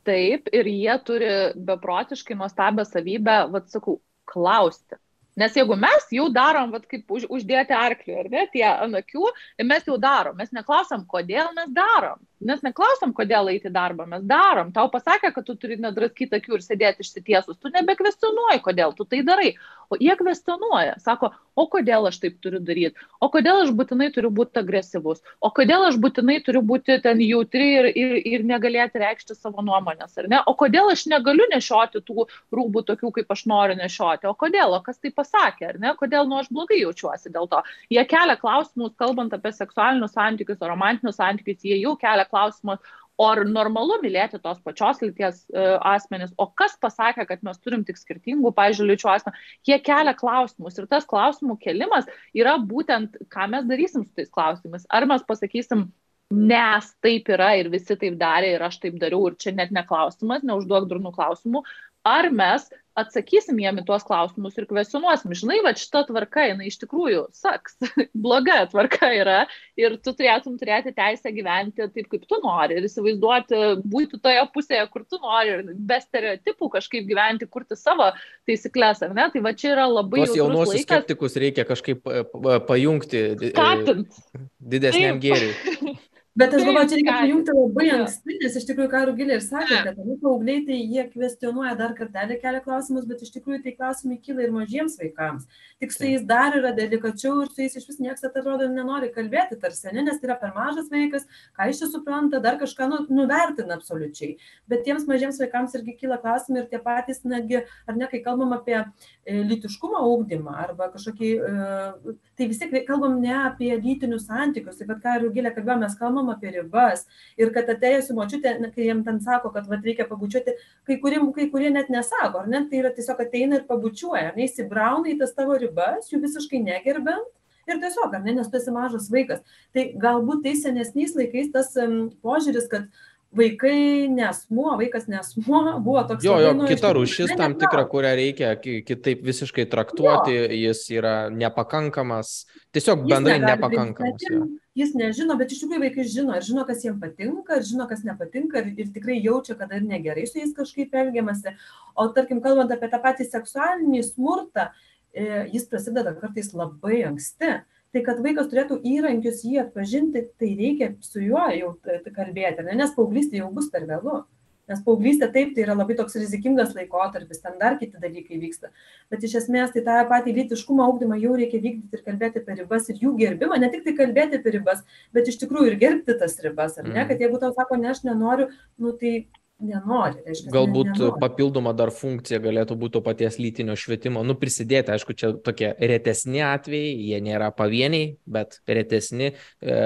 Taip, ir jie turi beprotiškai nuostabią savybę, vad sakau, klausti. Nes jeigu mes jau darom, vat, kaip už, uždėti arklį, ar ne, tie ant akių, mes jau darom, mes neklausom, kodėl mes darom. Mes neklausom, kodėl eiti darbą, mes darom. Tau pasakė, kad tu turi nedraskyti akių ir sėdėti išsitiesus, tu nebekvestionuoji, kodėl tu tai darai. Jie kvestionuoja, sako, o kodėl aš taip turiu daryti, o kodėl aš būtinai turiu būti agresyvus, o kodėl aš būtinai turiu būti ten jautri ir, ir, ir negalėti reikšti savo nuomonės, ar ne, o kodėl aš negaliu nešioti tų rūbų tokių, kaip aš noriu nešioti, o kodėl, o kas tai pasakė, ar ne, kodėl nu aš blogai jaučiuosi dėl to. Jie kelia klausimus, kalbant apie seksualinius santykius, romantinius santykius, jie jau kelia klausimą, o ar normalu mylėti tos pačios lyties uh, asmenis, o kas pasakė, kad mes turim tik skirtingų, pažiūrėjau, lyčių asmenų, jie kelia klausimus ir tas klausimų kelimas yra būtent, ką mes darysim su tais klausimais. Ar mes pasakysim, nes taip yra ir visi taip darė ir aš taip dariau ir čia net neklausimas, neužduok durnų klausimų, ar mes atsakysim jiem į tuos klausimus ir kvestionuosim. Žinai, va šita tvarka, jinai iš tikrųjų saks, bloga tvarka yra ir tu turėtum turėti teisę gyventi taip, kaip tu nori ir įsivaizduoti, būti toje pusėje, kur tu nori ir be stereotipų kažkaip gyventi, kurti savo taisyklės, ar ne? Tai va čia yra labai... Tuos jaunuosius skeptikus reikia kažkaip e, pajungti e, Skatint. didesniam gėriui. Bet aš galvoju, čia reikia pajungti labai anksti, nes iš tikrųjų, ką Rugilė ir sakė, kad nu, paaugliai tai jie kvestionuoja dar kartelį kelia klausimus, bet iš tikrųjų tai klausimai kyla ir mažiems vaikams. Tik su jais dar yra delikačiau ir su jais iš vis niekas atrodo nenori kalbėti tarsi, ne, nes tai yra per mažas vaikas, ką iš čia supranta, dar kažką nu, nuvertina absoliučiai. Bet tiems mažiems vaikams irgi kyla klausimai ir tie patys, netgi, ar ne, kai kalbam apie e, lytiškumo augdymą arba kažkokį, e, tai vis tiek kalbam ne apie lytinius santykius, taip pat ką Rugilė kalbėjo, mes kalbam kalbam apie ribas ir kad atėjusi močiutė, kai jiem ten sako, kad vat, reikia pabučiuoti, kai kurie, kai kurie net nesako, ar ne, tai yra tiesiog ateina ir pabučiuoja, ar ne, įsibrauna į tas tavo ribas, jų visiškai negerbent. Ir tiesiog, ar ne, nes tu esi mažas vaikas. Tai galbūt tais senesniais laikais tas um, požiūris, kad vaikai nesmuo, vaikas nesmuo, buvo toks. Jo, jo, kita rūšis tam tikra, kurią reikia kitaip visiškai traktuoti, jo. jis yra nepakankamas, tiesiog bendrai nepakankamas. Jo. Jis nežino, bet iš tikrųjų vaikai žino ir žino, kas jiems patinka, ir žino, kas nepatinka, ir, ir tikrai jaučia, kad ir negerai su jais kažkaip elgiamasi. O tarkim, kalbant apie tą patį seksualinį smurtą, e, jis prasideda kartais labai anksti tai kad vaikas turėtų įrankius jį atpažinti, tai reikia su juo jau kalbėti, ne? nes paauglystė jau bus per vėlu. Nes paauglystė taip, tai yra labai toks rizikingas laikotarpis, ten dar kiti dalykai vyksta. Bet iš esmės tai tą patį lytiškumo augdymą jau reikia vykdyti ir kalbėti apie ribas ir jų gerbimą, ne tik tai kalbėti apie ribas, bet iš tikrųjų ir gerbti tas ribas, ar ne? Mm. Kad jeigu tau sako, ne, aš nenoriu, nu tai nenori. Reiškia, Galbūt nenori. papildoma dar funkcija galėtų būti paties lytinio švietimo. Nu, prisidėti, aišku, čia tokie retesni atvejai, jie nėra pavieniai, bet retesni e,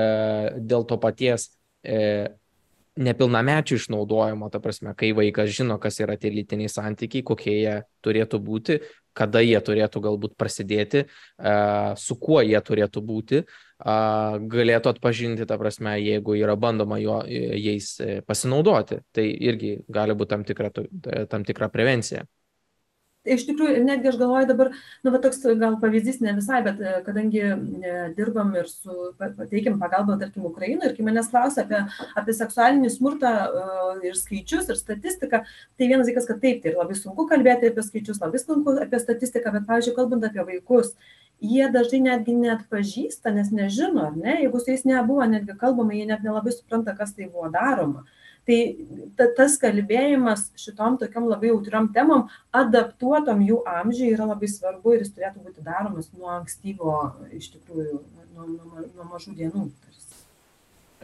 dėl to paties e, nepilnamečių išnaudojimo, ta prasme, kai vaikas žino, kas yra tie lytiniai santykiai, kokie jie turėtų būti, kada jie turėtų galbūt prasidėti, e, su kuo jie turėtų būti, galėtų atpažinti, ta prasme, jeigu yra bandoma jo, jais e, pasinaudoti. Tai irgi gali būti tam tikra, tam tikra prevencija. Iš tikrųjų, netgi aš galvoju dabar, nu, va, toks gal pavyzdys ne visai, bet e, kadangi e, dirbam ir su, teikiam pagalbą, tarkim, Ukrainoje, ir kai manęs klausia apie, apie seksualinį smurtą ir skaičius, ir statistiką, tai vienas dalykas, kad taip, tai labai sunku kalbėti apie skaičius, labai sunku apie statistiką, bet, pavyzdžiui, kalbant apie vaikus, jie dažnai netgi neatpažįsta, nes nežino, ar ne, jeigu su jais nebuvo netgi kalbama, jie net nelabai supranta, kas tai buvo daroma. Tai ta, tas kalbėjimas šitom tokiam labai jautriom temom, adaptuotom jų amžiui yra labai svarbu ir jis turėtų būti daromas nuo ankstyvo, iš tikrųjų, nuo, nuo, nuo mažų dienų.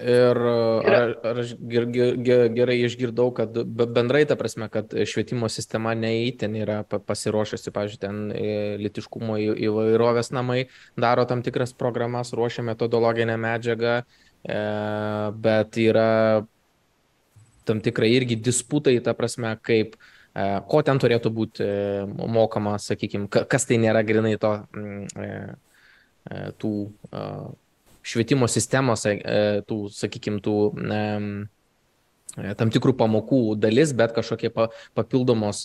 Ir ar, ar aš ger, ger, gerai išgirdau, kad bendrai ta prasme, kad švietimo sistema neįtin yra pasiruošusi, pavyzdžiui, ten e, litiškumo įvairovės namai daro tam tikras programas, ruošia metodologinę medžiagą, e, bet yra tam tikrai irgi disputai, ta prasme, kaip e, ko ten turėtų būti mokama, sakykime, kas tai nėra grinai to mm, tų švietimo sistemose tų, sakykime, tų tam tikrų pamokų dalis, bet kažkokie papildomos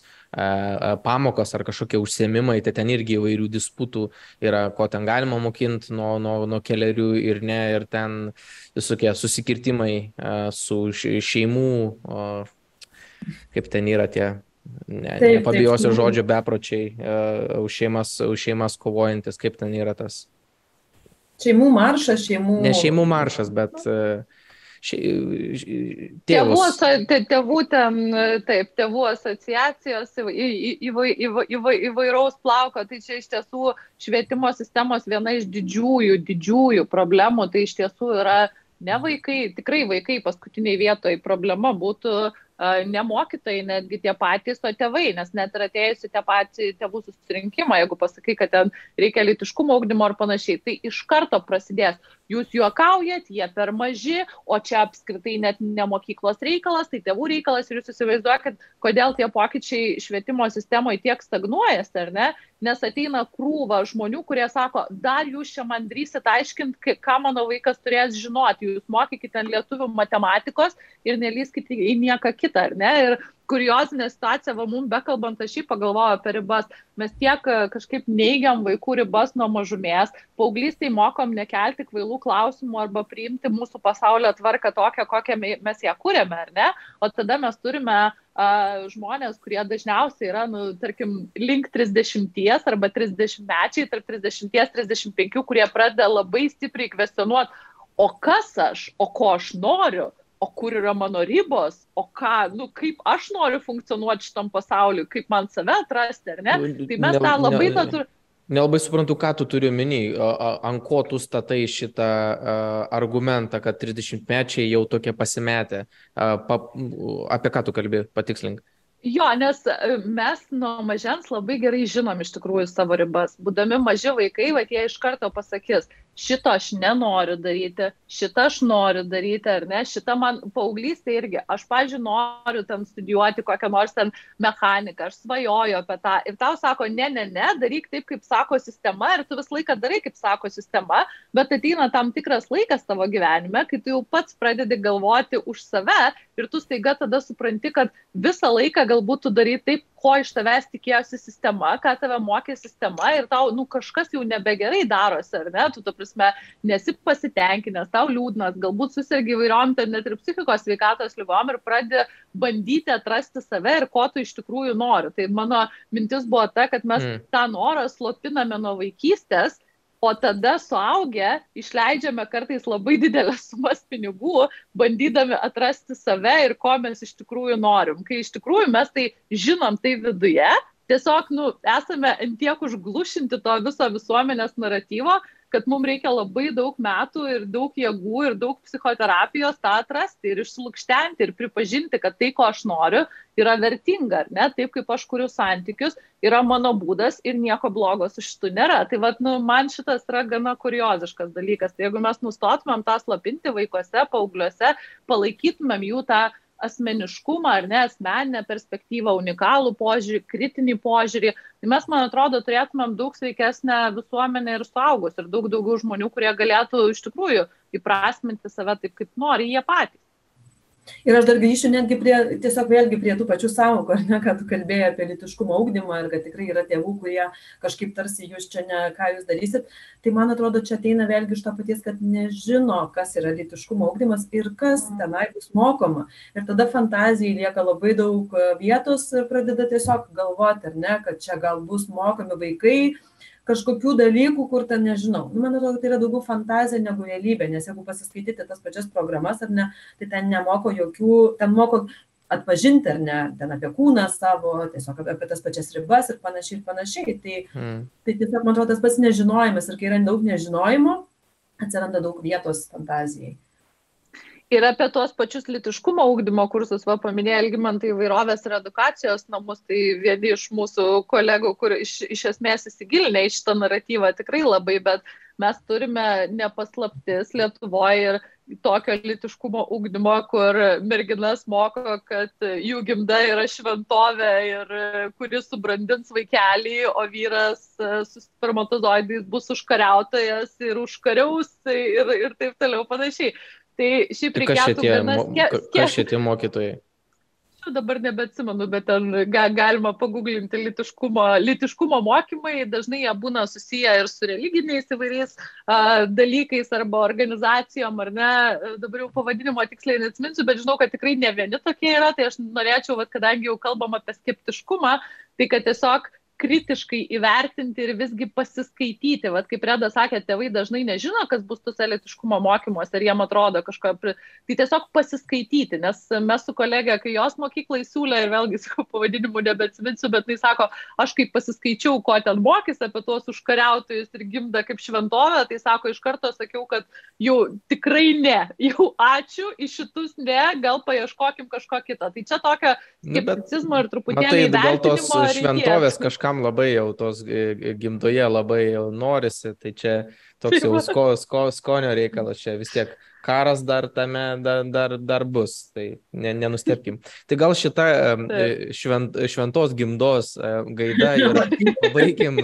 pamokos ar kažkokie užsiemimai, tai ten irgi įvairių disputų yra, ko ten galima mokinti nuo, nuo, nuo keliarių ir ne, ir ten visokie susikirtimai su šeimų, kaip ten yra tie ne, taip, nepabijosiu taip. žodžio bepročiai, už, šeimas, už šeimas kovojantis, kaip ten yra tas. Šeimų maršas, šeimų. Ne šeimų maršas, bet e, še... tėvų, tėvų ten, taip, tėvų asociacijos įvai, įvai, įvai, įvairaus plauko, tai čia iš tiesų švietimo sistemos viena iš didžiųjų, didžiųjų problemų, tai iš tiesų yra ne vaikai, tikrai vaikai paskutiniai vietoje problema būtų uh, ne mokytojai, netgi tie patys, o tėvai, nes net ir atėjusi tie patys tėvų susirinkimą, jeigu pasakai, kad ten reikia litiškumo augdymo ar panašiai, tai iš karto prasidės. Jūs juokaujat, jie per maži, o čia apskritai net ne mokyklos reikalas, tai tėvų reikalas ir jūs įsivaizduojate, kodėl tie pokyčiai švietimo sistemoje tiek stagnuojasi, ar ne? Nes ateina krūva žmonių, kurie sako, dar jūs čia man drįsit aiškinti, ką mano vaikas turės žinoti, jūs mokykite lietuvių matematikos ir nelyskite į nieką kitą ar ne? Ir kuriozinė situacija, va, mums bekalbant, aš jį pagalvoju apie ribas. Mes tiek e, kažkaip neigiam vaikų ribas nuo mažumės, paauglystai mokom nekelti kvailų klausimų arba priimti mūsų pasaulio tvarką tokią, kokią mes ją kūrėme, ar ne? O tada mes turime uh, žmonės, kurie dažniausiai yra, nu, tarkim, link 30 arba 30 mečiai, tarp 30-35, kurie pradeda labai stipriai kvestionuoti, o kas aš, o ko aš noriu o kur yra mano ribos, o ką, nu, kaip aš noriu funkcionuoti šitam pasauliu, kaip man save atrasti, ar ne? Nu, tai mes tą labai ne, natūraliai. Nelabai suprantu, ką tu turi omeny, ant ko tu statai šitą argumentą, kad 30-mečiai jau tokie pasimetę. Pa, apie ką tu kalbi, patikslink. Jo, nes e, mes nuo mažens labai gerai žinom iš tikrųjų savo ribas. Būdami maži vaikai, va jie iš karto pasakys, šito aš nenoriu daryti, šitą aš noriu daryti, ar ne, šitą man paauglystė irgi, aš, pažiūrėjau, noriu ten studijuoti kokią nors ten mechaniką, aš svajoju apie tą. Ir tau sako, ne, ne, ne, daryk taip, kaip sako sistema ir tu visą laiką darai, kaip sako sistema, bet ateina tam tikras laikas tavo gyvenime, kai tu jau pats pradedi galvoti už save ir tu staiga tada supranti, kad visą laiką galbūt tu darai taip, ko iš tavęs tikėjosi sistema, ką tave mokė sistema ir tau, nu, kažkas jau nebegerai darosi, ar ne, tu, ta prasme, nesi pasitenkinęs, tau liūdnas, galbūt susirgi įvairiom, ten net ir psichikos sveikatos lygom ir pradedi bandyti atrasti save ir ko tu iš tikrųjų nori. Tai mano mintis buvo ta, kad mes mm. tą norą slopiname nuo vaikystės o tada suaugę išleidžiame kartais labai didelės sumas pinigų, bandydami atrasti save ir ko mes iš tikrųjų norim. Kai iš tikrųjų mes tai žinom tai viduje, tiesiog nu, esame antiek užglušinti to viso visuomenės naratyvo, kad mums reikia labai daug metų ir daug jėgų ir daug psichoterapijos tą atrasti ir išlūkštenti ir pripažinti, kad tai, ko aš noriu, yra vertinga, ar ne? Taip kaip aš kuriu santykius, yra mano būdas ir nieko blogo su šitu nėra. Tai vad, nu, man šitas yra gana kurioziškas dalykas. Tai jeigu mes nustotumėm tą slapinti vaikuose, paaugliuose, palaikytumėm jų tą asmeniškumą ar ne, asmeninę perspektyvą, unikalų požiūrį, kritinį požiūrį, tai mes, man atrodo, turėtumėm daug sveikesnę visuomenę ir suaugus ir daug daugiau žmonių, kurie galėtų iš tikrųjų įprasminti save taip, kaip nori jie patys. Ir aš dar grįšiu netgi prie, tiesiog vėlgi prie tų pačių savokų, ar ne, kad kalbėjai apie litiškumo augdymą ir kad tikrai yra tėvų, kurie kažkaip tarsi jūs čia ne, ką jūs darysit. Tai man atrodo, čia ateina vėlgi iš to paties, kad nežino, kas yra litiškumo augdymas ir kas mm. tenai bus mokoma. Ir tada fantazijai lieka labai daug vietos ir pradeda tiesiog galvoti, ar ne, kad čia gal bus mokami vaikai kažkokių dalykų, kur ten nežinau. Nu, man atrodo, tai yra daugiau fantazija negu realybė, nes jeigu pasiskaityti tas pačias programas ar ne, tai ten nemoko jokių, ten moko atpažinti ar ne, ten apie kūną savo, tiesiog apie, tas pačias ribas ir panašiai ir panašiai. Tai, hmm. tai tiesiog, man atrodo, tas pats nežinojimas ir kai yra daug nežinojimo, atsiranda daug vietos fantazijai ir apie tuos pačius litiškumo ugdymo kursus, va, paminėjo Elgimantai įvairovės ir edukacijos namus, tai vieni iš mūsų kolegų, kur iš, iš esmės įsigilinę į šitą naratyvą tikrai labai, bet mes turime nepaslaptis Lietuvoje ir tokio litiškumo ugdymo, kur merginas moko, kad jų gimda yra šventovė ir kuris subrandins vaikelį, o vyras su spermatozoidais bus užkariautojas ir užkariaus ir, ir taip toliau panašiai. Tai šiaip reikėtų... Kas šitie, mo... kas šitie mokytojai? dabar nebeatsimenu, bet ten ga, galima paguglinti litiškumo, litiškumo mokymai, dažnai jie būna susiję ir su religiniais įvairiais a, dalykais arba organizacijom, ar ne, dabar jau pavadinimo tiksliai neatsiminsiu, bet žinau, kad tikrai ne vieni tokie yra, tai aš norėčiau, vat, kadangi jau kalbam apie skeptiškumą, tai kad tiesiog kritiškai įvertinti ir visgi pasiskaityti. Vat kaip Reda sakė, tėvai dažnai nežino, kas bus tuose litiškumo mokymuose ir jiem atrodo kažko. Tai tiesiog pasiskaityti, nes mes su kolegė, kai jos mokyklai siūlė ir vėlgi su pavadinimu nebeatsiminsiu, bet jis sako, aš kaip pasiskaičiau, ko ten mokys apie tuos užkariautojus ir gimdą kaip šventovę, tai sako, iš karto sakiau, kad jau tikrai ne, jau ačiū, iš šitus ne, gal paieškokim kažko kito. Tai čia tokio nu, skepticizmo ir truputėlį įvertinimo. Gal tos šventovės kažką kažkam labai jau tos gimdoje labai jau norisi, tai čia toks jau sko, sko, skonio reikalas, čia vis tiek karas dar tame dar, dar, dar bus, tai ne, nenustepkim. Tai gal šitą švent, šventos gimdos gaida ir baigim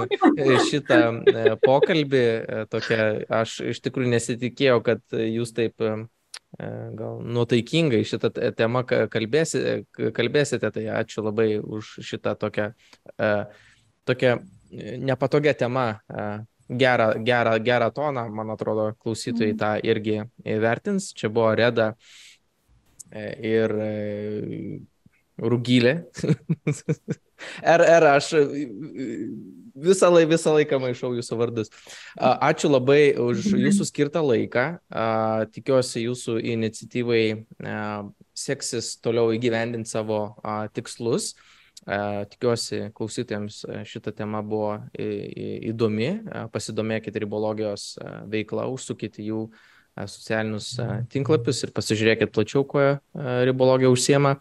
šitą pokalbį. Tokia, aš iš tikrųjų nesitikėjau, kad jūs taip gal nuotaikingai šitą temą kalbėsite, kalbėsite, tai ačiū labai už šitą tokią uh, tokia e, nepatogia tema, e, gerą, gerą, gerą toną, man atrodo, klausytojai tą irgi įvertins. Čia buvo Reda e, ir Rugylė. RR, aš visą, lai, visą laiką maišau jūsų vardus. Ačiū labai už jūsų skirtą laiką. Tikiuosi jūsų iniciatyvai seksis toliau įgyvendinti savo tikslus. Tikiuosi klausytėms šita tema buvo įdomi, pasidomėkite ribologijos veikla, užsukite jų socialinius tinklapius ir pasižiūrėkit plačiau, kuo ribologija užsiema.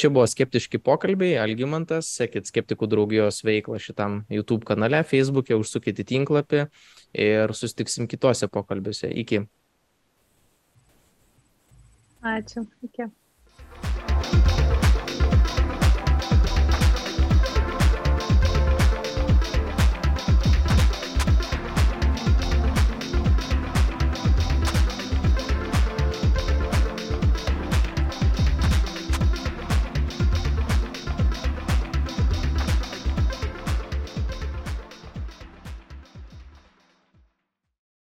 Čia buvo skeptiški pokalbiai, Algymantas, sekit skeptikų draugijos veiklą šitam YouTube kanale, Facebook'e, užsukit į tinklapį ir sustiksim kitose pokalbiuose. Iki. Ačiū. Iki.